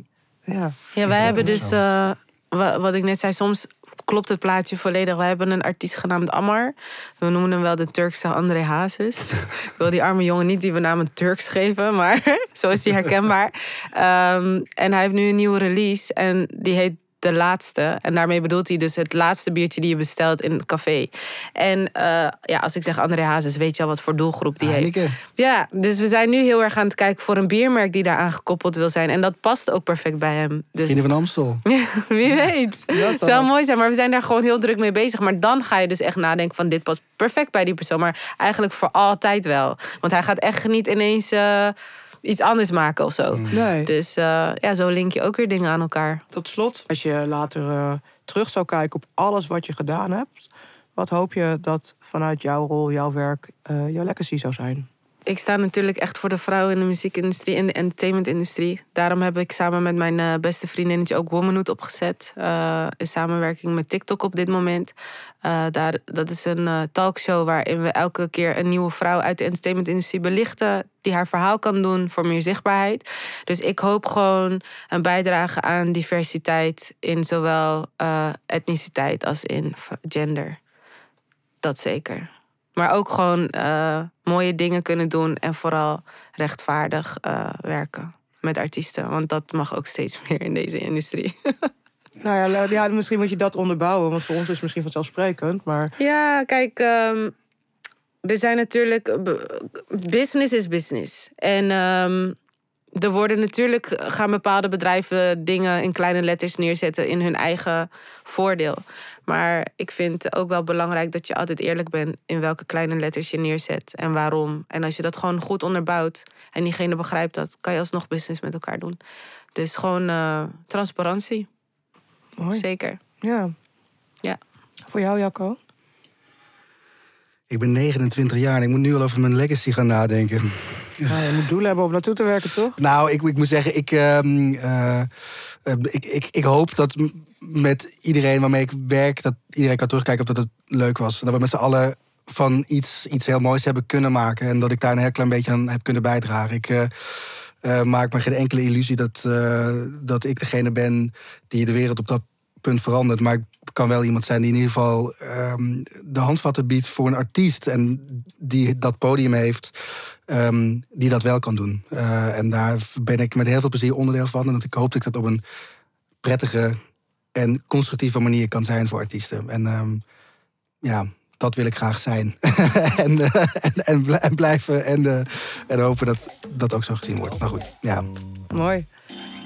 [SPEAKER 1] Ja.
[SPEAKER 2] Ja, wij
[SPEAKER 3] Ja,
[SPEAKER 2] hebben dus, eh, wa- wat ik net zei, soms klopt het plaatje volledig. Wij hebben een artiest genaamd Ammar. We noemen hem wel de Turkse André Hazes. [LAUGHS] ik wil die arme jongen niet die we naam Turks geven, maar [LAUGHS] zo is hij herkenbaar. [LAUGHS] Ehm, en hij heeft nu een nieuwe release en die heet de laatste. En daarmee bedoelt hij dus het laatste biertje die je bestelt in het café. En eh, ja, als ik zeg André Hazes, weet je al wat voor doelgroep die heeft.
[SPEAKER 3] Heineken.
[SPEAKER 2] Ja, dus we zijn nu heel erg aan het kijken voor een biermerk die daaraan gekoppeld wil zijn. En dat past ook perfect bij hem. Dus
[SPEAKER 3] Vrienden van Amstel. [LAUGHS]
[SPEAKER 2] wie weet.
[SPEAKER 1] Dat zou
[SPEAKER 2] mooi zijn, maar we zijn daar gewoon heel druk mee bezig. Maar dan ga je dus echt nadenken van dit past perfect bij die persoon. Maar eigenlijk voor altijd wel. Want hij gaat echt niet ineens eh, iets anders maken of zo.
[SPEAKER 1] Nee.
[SPEAKER 2] Dus eh, ja, zo link je ook weer dingen aan elkaar.
[SPEAKER 1] Tot slot, als je later eh, terug zou kijken op alles wat je gedaan hebt, wat hoop je dat vanuit jouw rol, jouw werk, eh, jouw legacy zou zijn?
[SPEAKER 2] Ik sta natuurlijk echt voor de vrouwen in de muziekindustrie en de entertainmentindustrie. Daarom heb ik samen met mijn eh, beste vriendinnetje ook Womanhood opgezet. eh, in samenwerking met TikTok op dit moment. Eh, daar, dat is een talkshow waarin we elke keer een nieuwe vrouw uit de entertainmentindustrie belichten. Die haar verhaal kan doen voor meer zichtbaarheid. Dus ik hoop gewoon een bijdrage aan diversiteit in zowel etniciteit als in gender. Dat zeker. Maar ook gewoon eh, mooie dingen kunnen doen en vooral rechtvaardig eh, werken met artiesten. Want dat mag ook steeds [LAUGHS] meer in deze industrie. [LAUGHS]
[SPEAKER 1] Nou ja, misschien moet je dat onderbouwen, want voor ons is het misschien vanzelfsprekend. Maar
[SPEAKER 2] Ja, kijk, ehm, er zijn natuurlijk. Business is business. En ehm, er worden natuurlijk. gaan bepaalde bedrijven dingen in kleine letters neerzetten in hun eigen voordeel. Maar ik vind het ook wel belangrijk dat je altijd eerlijk bent in welke kleine letters je neerzet en waarom. En als je dat gewoon goed onderbouwt en diegene begrijpt dat, kan je alsnog business met elkaar doen. Dus gewoon eh, transparantie.
[SPEAKER 1] mooi.
[SPEAKER 2] Zeker.
[SPEAKER 1] Ja.
[SPEAKER 2] Ja.
[SPEAKER 1] Voor jou, Jacco?
[SPEAKER 3] Ik ben 29 jaar en ik moet nu al over mijn legacy gaan nadenken.
[SPEAKER 1] Nou, je moet doelen hebben om naartoe te werken, toch?
[SPEAKER 3] Nou, ik, ik moet zeggen, ik, ehm, eh, eh, ik, ik, ik hoop dat met iedereen waarmee ik werk, dat iedereen kan terugkijken op dat het leuk was. Dat we met z'n allen van iets, iets heel moois hebben kunnen maken. En dat ik daar een heel klein beetje aan heb kunnen bijdragen. Ik eh, eh, maak me geen enkele illusie dat, dat ik degene ben die de wereld op dat punt verandert. Maar ik kan wel iemand zijn die in ieder geval ehm, de handvatten biedt voor een artiest. En die dat podium heeft, ehm, die dat wel kan doen. Eh, en daar ben ik met heel veel plezier onderdeel van. En dat ik hoop dat ik dat op een prettige en constructieve manier kan zijn voor artiesten. En ehm, ja, dat wil ik graag zijn. [LAUGHS] en, eh, en, en, bl- en blijven en, eh, en hopen dat dat ook zo gezien wordt. Maar goed, ja.
[SPEAKER 1] Mooi.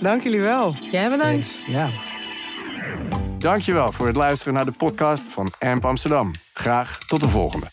[SPEAKER 1] Dank jullie wel.
[SPEAKER 2] Jij bedankt.
[SPEAKER 3] Ja.
[SPEAKER 7] Dankjewel voor het luisteren naar de podcast van AMP Amsterdam. Graag tot de volgende.